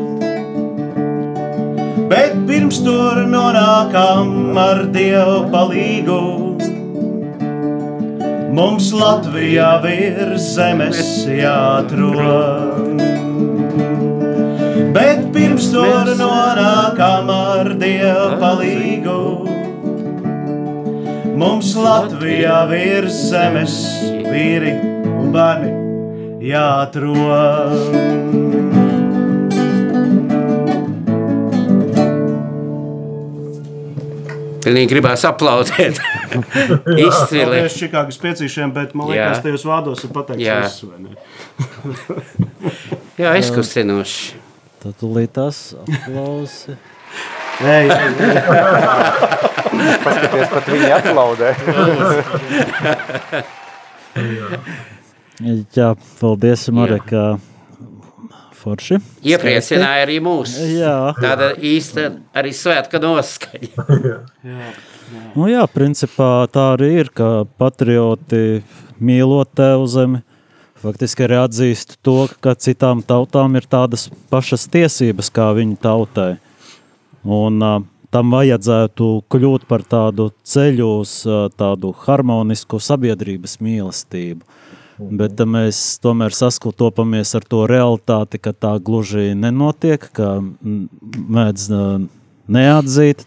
Bet pirms tur nonākam ar Dievu palīdzību. Mums Latvijā virs zemes jāatrod. Bet pirms tur nonākam ar Dievu palīdzību. Mums Latvijā virs zemes vīri bērni jāatrod. Pilnīgi gribās aplaudēt. Izcili. Paldies Čikāgas piecīšiem, bet man liekas, Jā. tajos vārdos ir pateikts Jā. viss, vai ne? Jā, izkustinoši. Tad tūlīt tas aplausi. Ei, Paskaties, pat viņi aplaudē. Jā, paldies, Mareka. Forši. Iepriecināja arī mūs. Jā. Tāda īsta arī svētka noskaņa. Nu jā, principā tā arī ir, ka patrioti mīlot tevu zemi, faktiski arī atzīst to, ka citām tautām ir tādas pašas tiesības kā viņu tautai. Un uh, tam vajadzētu kļūt par tādu ceļu uz uh, tādu harmonisku sabiedrības mīlestību. Bet uh, mēs tomēr sastopamies ar to realitāti, ka tā gluži nenotiek, ka mēdz neatzīt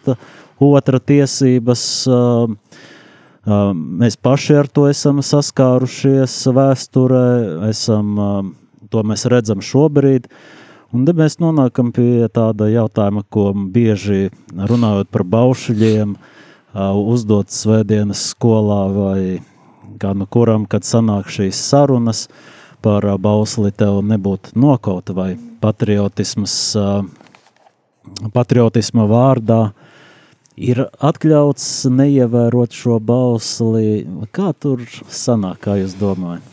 otra tiesības. Mēs paši ar to esam saskārušies vēsturē, esam, to mēs redzam šobrīd. Un tad mēs nonākam pie tāda jautājuma, ko bieži runājot par baušļiem, uzdot svētdienas skolā vai nu kuram, kad sanāk šīs sarunas par uh, bausli tev nebūtu nokauta vai patriotismas, uh, patriotisma vārdā ir atļauts neievērot šo bausli. Kā tur sanāk, kā jūs domājat?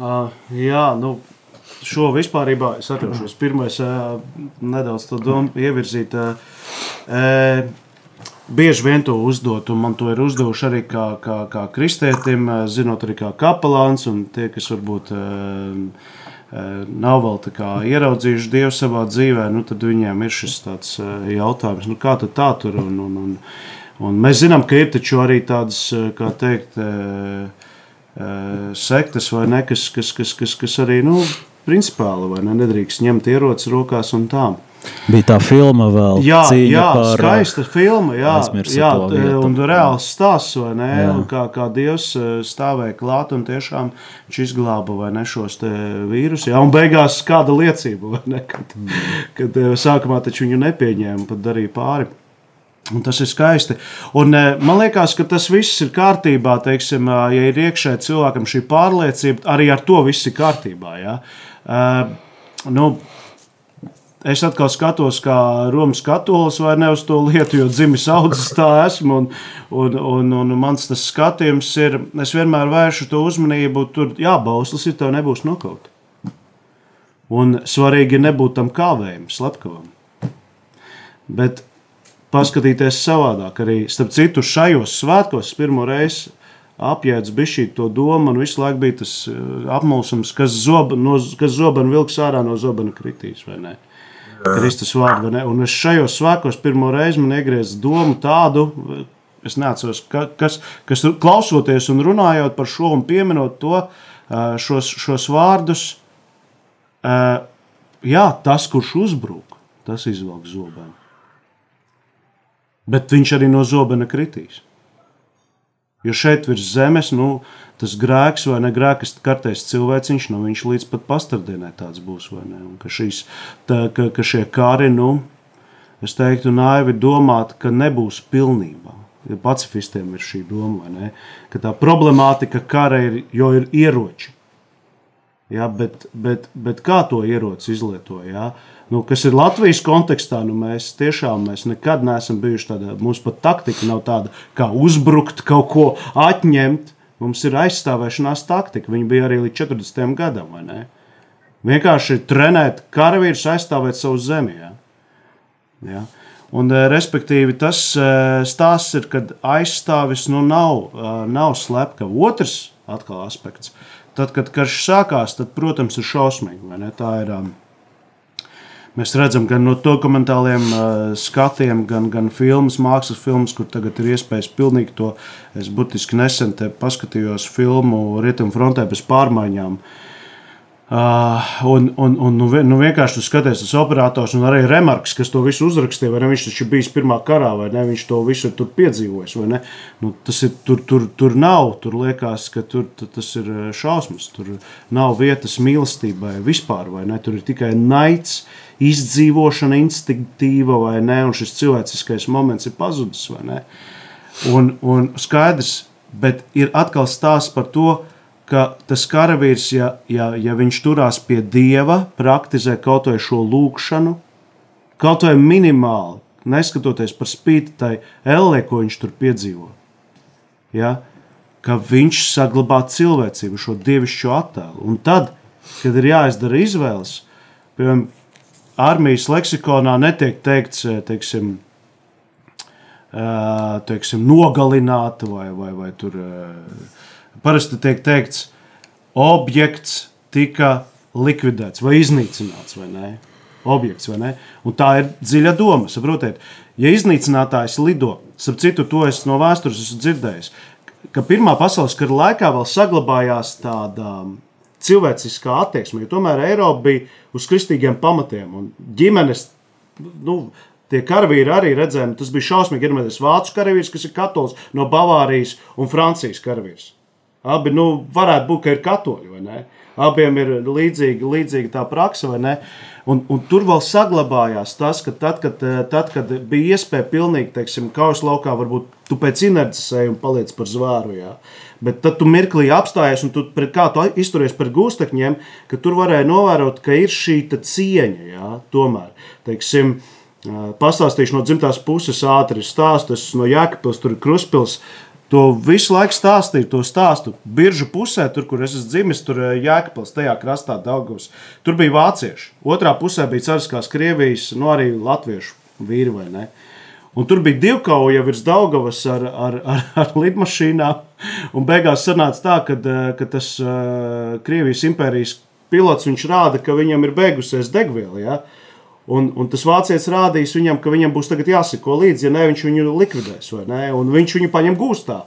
ā, jā, nu, šo vispārībā es atļaušos. Pirmais, ā, nedaudz to domu ievirzīt. ā, ā, Bieži vien to uzdot, un man to ir uzdevuši arī kā, kā, kā kristētim, ā, zinot arī kā kapelāns, un tie, kas varbūt ā, ā, nav vēl tā kā ieraudzījuši Dievu savā dzīvē, nu, tad viņiem ir šis tāds jautājums, nu, kā tad tā tur, un, un, un, un mēs zinām, ka ir taču arī tādas, kā teikt, eh, sektas vai ne, kas, kas, kas, kas, kas arī, nu, principāli vai ne, nedrīkst ņemt ierocis rokās un tā. Bija tā filma vēl, Jā, jā par, skaista filma, jā, jā un reāls stāsts, vai ne, kā, kā Dievs eh, stāvēja klāt un tiešām viņš izglāba, vai ne, šos te vīrus, jā, un beigās kāda liecība, vai ne, kad, mm. kad eh, sākumā taču viņu nepieņēma, pat darīja pāri. Un tas ir skaisti. Un, eh, man liekas, ka tas viss ir kārtībā. Teiksim, ja ir iekšā cilvēkam šī pārliecība, arī ar to viss ir kārtībā. Ja? Uh, nu, es atkal skatos, kā Romas katolis vai ne uz to lietu, jo dzimis audzis tā esmu. Un, un, un, un mans tas skatījums ir, es vienmēr vēršu to uzmanību, tur jābauslis, ja tev nebūs nokaut. Un svarīgi nebūt tam kāvējam, slepkavam. Bet paskatīties savādāk. Arī starp citu, šajos svētkos pirmo reizi apjēdz bišķī to domu, un visu laiku bija tas eh, apmulsums, kas, zoba, no, kas zobenu vilks ārā no zobena kritīs, vai ne? Kristus vārdu, ne? Un es šajos svētkos pirmo reizi man iegriez domu tādu, es neatceros, ka, kas, kas klausoties un runājot par šo un pieminot to, šos, šos vārdus, jā, tas, kurš uzbrūk, tas izvelk zobenu. Bet viņš arī no zobena kritīs. Jo šeit virs zemes, nu, tas grēks vai ne grēks, kartais cilvēciņš, nu, viņš līdz pat pastardienai tāds būs, vai ne? Un ka, šīs, tā, ka, ka šie kari, nu, es teiktu, naivi domāt, ka nebūs pilnībā. Ja pacifistiem ir šī doma, ne? Ka tā problemātika kara ir, jo ir ieroči. Ja, bet, bet, bet kā to ieroci izlieto? Ja? Nu, kas ir Latvijas kontekstā, nu mēs tiešām mēs nekad neesam bijuši tādā. Mums pat taktika nav tāda, kā uzbrukt, kaut ko atņemt. Mums ir aizstāvēšanās taktika. Viņa bija arī līdz 40 gadam. Vienkārši trenēt karavīrus, aizstāvēt savu zemi. Ja? Ja? Un, eh, respektīvi, tas eh, stāsts ir, kad aizstāvis nu, nav, eh, nav slepkava. Otrs aspekts. Tad, kad karš sākās, tad, protams, ir šausmīgi. Tā ir. Um, Mēs redzam, gan no dokumentāliem uh, skatiem, gan, gan filmas, mākslas filmas, kur tagad ir iespējas pilnīgi to. Es būtiski nesen paskatījos filmu Rietumfrontē bez pārmaiņām. Uh, un, un, un nu, nu, vienkārši skaties, tas operators un arī Remarks, kas to visu uzrakstīja, vai ne? Viņš taču bijis pirmā karā, vai ne? Viņš to visu tur piedzīvojis, vai ne? Nu, tas ir tur, tur, tur nav, tur liekas, ka tur tas ir uh, šausmas. Tur nav vietas mīlestībai vispār, vai ne? Tur ir tikai naids, izdzīvošana instinktīva, vai ne? Un šis cilvēciskais moments ir pazudis, vai ne? Un, un skaidrs, bet ir atkal stāsts par to, ka tas karavīrs, ja, ja, ja viņš turās pie dieva, praktizē kaut vai šo lūkšanu, kaut vai minimāli, neskatoties par spīti tai ellē, ko viņš tur piedzīvo. Ja? Ka viņš saglabā cilvēcību, šo dievišķo attēlu. Un tad, kad ir jāizdara izvēles, piemēram, armijas leksikonā netiek teikts, teiksim, ā, teiksim, nogalināta vai, vai, vai tur. ā, Parasti tiek teikts, objekts tika likvidēts vai iznīcināts, vai ne? Objekts, vai ne? Un tā ir dziļa doma. Saprotiet, ja iznīcinātājs lido, starp citu, to es no vēstures esmu dzirdējis, ka Pirmā pasaules kara laikā vēl saglabājās tāda cilvēciskā attieksme, jo tomēr Eiropa bija uz kristīgiem pamatiem un ģimenes. Nu, Tie karavīri arī redzēja, tas bija šausmīgi. Ir vācu karavīrs, kas ir katolis no Bavārijas un Francijas karavīrs. Abi nu, varētu būt, ka ir katoļi, vai ne? Abiem ir līdzīga, līdzīga tā praksa, vai ne? Un, un tur vēl saglabājās tas, ka tad, kad, eh, tad, kad bija iespēja pilnīgi, teiksim, kausa laukā, varbūt tu pēc inerces ej un paliec par zvēru, jā. Bet tad tu mirklī apstājies un tu pret kā tu izturies pret gūstekņiem, ka tur varēja novērot, ka ir šī cieņa, jā, tomēr, teiksim, ā, pastāstīšu no dzimtās puses ātri stāstu, es no Jēkabpils, tur ir Kruspils, To visu laiku stāstīju, to stāstu. Biržu pusē, tur, kur es esmu dzimis, tur eh, Jēkabils, tajā krastā Daugavs. Tur bija vācieši. Otrā pusē bija cariskās Krievijas, no arī latviešu vīri vai ne. Un tur bija divi kauja virs Daugavas ar, ar, ar, ar lidmašīnām. Un beigās sanāca tā, ka, ka tas uh, Krievijas impērijas pilots viņš rāda, ka viņam ir beigusies degviela. Ja? Un, un tas vācietis rādīs viņam, ka viņam būs jāseko līdzi, ja ne, viņš viņu likvidēs, vai ne? Un viņš viņu paņem gūstā.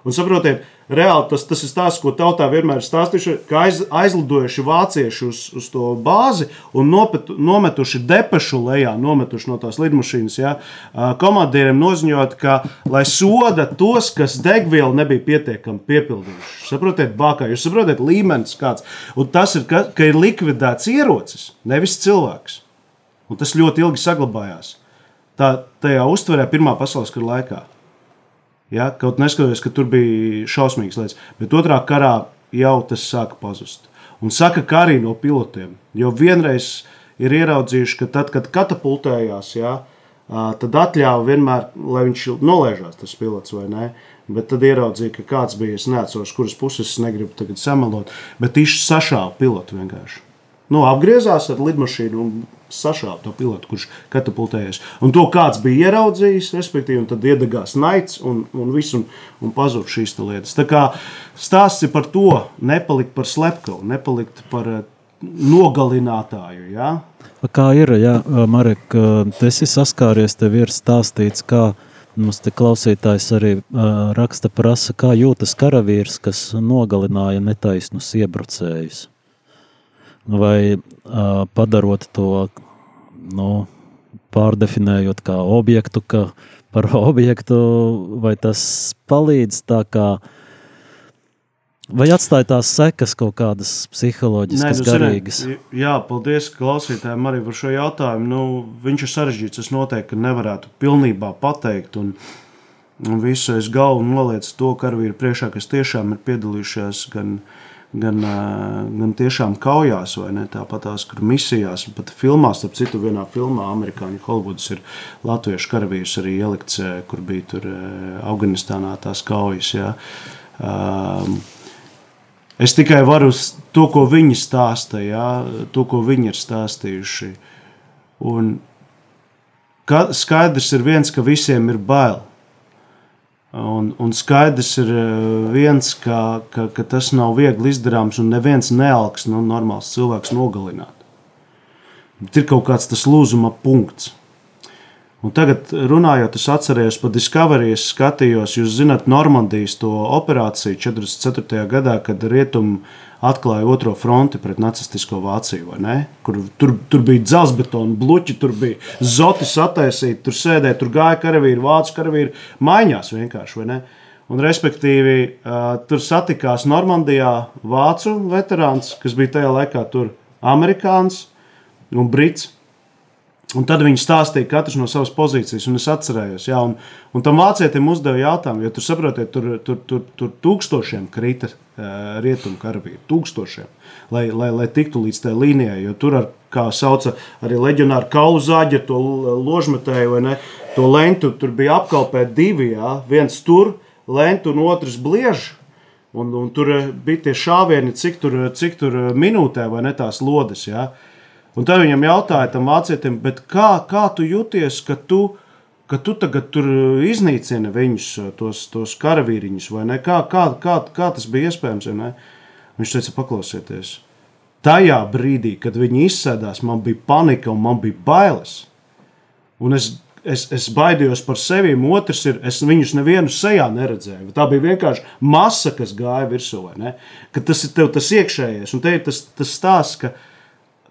Un saprotiet, reāli tas, tas ir tas, ko tautā vienmēr ir stāstījuši, ka aiz, aizlidojuši vācieši uz, uz to bāzi un nopetu, nometuši depešu lejā, nometuši no tās lidmašīnas. Ja, komandieriem noziņot, ka lai soda tos, kas degvielu nebija pietiekami piepildījuši. Saprotiet, bākā, jūs saprotat, līmenis kāds. Un tas ir, ka, ka ir likvidēts ierocis, nevis cilvēks. Un tas ļoti ilgi saglabājās. Tā tajā uztverē Pirmā pasaules kara laikā. Ja, kaut neskatoties, ka tur bija šausmīgas lietas, bet otrā karā jau tas sāka pazust. Un saka, ka arī no pilotiem. Jo vienreiz ir ieraudzījuši, ka tad, kad katapultējās, ja, tad atļāva vienmēr, lai viņš nolaižās, tas pilots vai ne. Bet tad ieraudzīja, ka kāds bija. Es neatceros, kuras puses es negribu tagad samalot. Bet viņš sašāva pilotu vienkārši. Nu, apgriezās ar lidmašīnu un sašāva to pilotu, kurš katapultējies. Un to kāds bija ieraudzījis, respektīvi, un tad iedegās naids un, un viss, un, un pazuda šīs lietas. Tā kā stāsts ir par to, nepalikt par slepkavu, nepalikt par uh, nogalinātāju. Ja? Kā ir, ja Marek, tu esi saskāries, tev ir stāstīts, kā mums te klausītājs arī raksta prasa, kā jūtas karavīrs, kas nogalināja netaisnus iebrucējus. Vai uh, padarot to, nu, pārdefinējot kā objektu, ka par objektu, vai tas palīdz tā kā Vai atstāja tās sekas kaut kādas psiholoģiskas, nu, garīgas? ziniet, Jā, paldies klausītājiem arī par šo jautājumu. Nu, viņš ir sarežģīts. Es noteikti nevarētu pilnībā pateikt. Un, un visu es galvu nolieku to karavīru priekšā, kas tiešām ir piedalījušies gan, gan, gan tiešām kaujās, vai ne? Tāpat tās, kur misijās, pat filmās, starp citu, vienā filmā, amerikāņu Holivudas ir latviešu karavīrs arī ielikts, kur bija tur Afganistānā tās kaujas. Ja? Um, Es tikai varu to, ko viņi stāsta, ja? to, ko viņi ir stāstījuši. Un ka, skaidrs ir viens, ka visiem ir bail. Un, un skaidrs ir eh, viens, ka, ka, ka tas nav viegli izdarāms, un neviens nealks no normāls cilvēks nogalināt. Bet ir kaut kāds tas lūzuma punkts. Un tagad, runājot, es atcerējos par Discovery, es skatījos, jūs zināt, Normandijas to operāciju 44. gadā, kad rietumi atklāja otro fronti pret nacistisko Vāciju. Kur, tur, tur bija dzelzbetona bloķi, tur bija zoti sataisīti, tur sēdēja, tur gāja karavīri, vācu karavīri maiņās vienkārši. Un, respektīvi, tur satikās Normandijā vācu veterāns, kas bija tajā laikā tur amerikānis un brits. Un tad viņi stāstīja katrs no savas pozīcijas, un es atcerējos, jā, un, un tam vācietim uzdeva jautājumu, jo tur, saprotiet, tur, tur, tur, tur tūkstošiem krita uh, rietumu karavīru, tūkstošiem, lai, lai, lai tiktu līdz tai līnijai, jo tur, ar, kā sauca arī leģionāri kaulu zāģi, ar to ložmetēju vai ne, to lentu, tur bija apkalpēt divi, jā, viens tur, lentu un otrs bliež, un, un tur eh, bija tie šāvieni, cik tur, cik tur eh, minūtē vai ne tās lodes, jā, Un tad viņam jautāja, tam vācietim, kā, kā tu jūties, ka tu, ka tu tagad tur iznīcini viņus, tos, tos karavīriņus, vai ne? Kā, kā, kā, kā tas bija iespējams? ne? Viņš teica, paklausieties. Tajā brīdī, kad viņi izsēdās, man bija panika un man bija bailes. Un es, es, es baidījos par sevi, otrs ir, es viņus nevienu sejā neredzēju. Tā bija vienkārši masa, kas gāja virsū. tas ir tev tas iekšējais, un te ir tas, tas stāsts, ka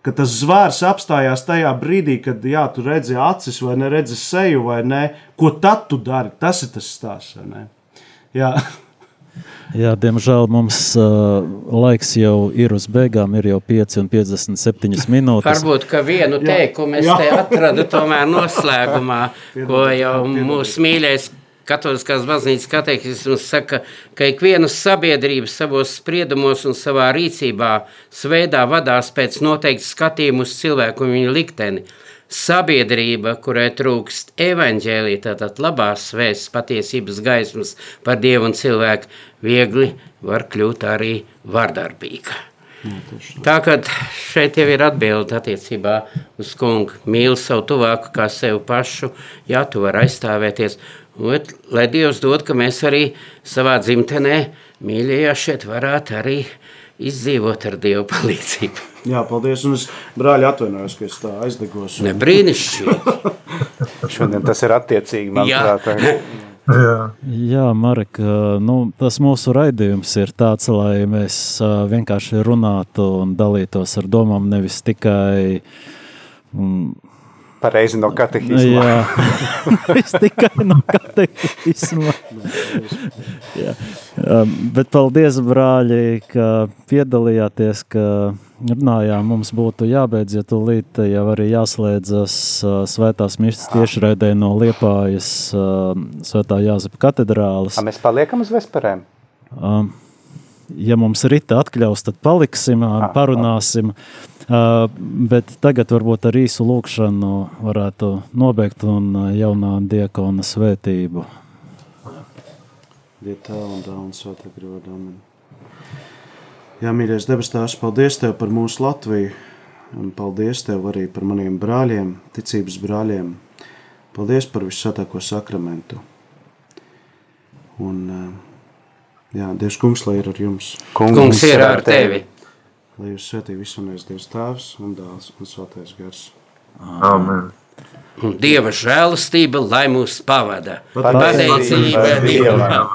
ka tas zvērs apstājās tajā brīdī, kad jā, tu redzi acis vai neredzi seju, vai ne? Ko tad tu dari? Tas ir tas stāsts. vai ne? Jā, Jā, diemžēl mums uh, laiks jau ir uz beigām, ir jau 5 un 57 minūtes. Varbūt ka vienu teikumu es te atradu tomēr noslēgumā, ko jau mūsu mīļais Katoliskās baznīcas katehizms saka, ka ikvienas sabiedrības savos spriedumos un savā rīcībā sveidā vadās pēc noteikta skatījuma uz cilvēku un viņa likteni. Sabiedrība, kurai trūkst evaņģēlī, tātad labās vēsts, patiesības gaismas par Dievu un cilvēku, viegli var kļūt arī vardarbīga. Tā kā šeit jau ir atbilde attiecībā uz kungu. Mīli savu tuvāku kā sevi pašu, jā, tu vari aizstāvēties. Bet, lai Dievs dod, ka mēs arī savā dzimtenē, mīļajā, šeit varētu arī izdzīvot ar Dieva palīdzību. jā paldies. Un es brāļi atvainojos, ka es tā aizdegos. Ne brīnišķīgi. Šodien tas ir attiecīgi, Jā. manuprāt. Jā, Jā, Marek, nu, tas mūsu raidījums ir tāds, lai mēs vienkārši runātu un dalītos ar domām, nevis tikai. mm, Pareizi no katehisma. Jā, es tikai no katehisma. Jā. Um, Bet paldies, brāļi, ka piedalījāties, ka runājām. Mums būtu jābeidz, ja tūlīt jau arī jāslēdzas uh, svētās misijas tiešraidē no Liepājas uh, svētā Jāzepa katedrāles. A, mēs paliekam uz vesperēm. Um, ja mums rita atļaus, tad paliksim, ah, parunāsim. Uh, bet tagad varbūt ar īsu lūkšanu varētu nobeigt un uh, jaunā diakona svētību. Tēva un un svētā gribā. Jā, mīļais debes Tēvs, paldies Tev par mūsu Latviju. Un paldies Tev arī par maniem brāļiem, ticības brāļiem. Paldies par visvētāko sakramentu. Un, eh, jā, Dievs kungs, lai ir ar jums. Kungs ir ar tevi. Lai jūs svētī visunais Dievs Tēvs un dēls un svētais gars. amen. Un Dieva žēlastība, lai mūs pavada. Pateicība Dievam.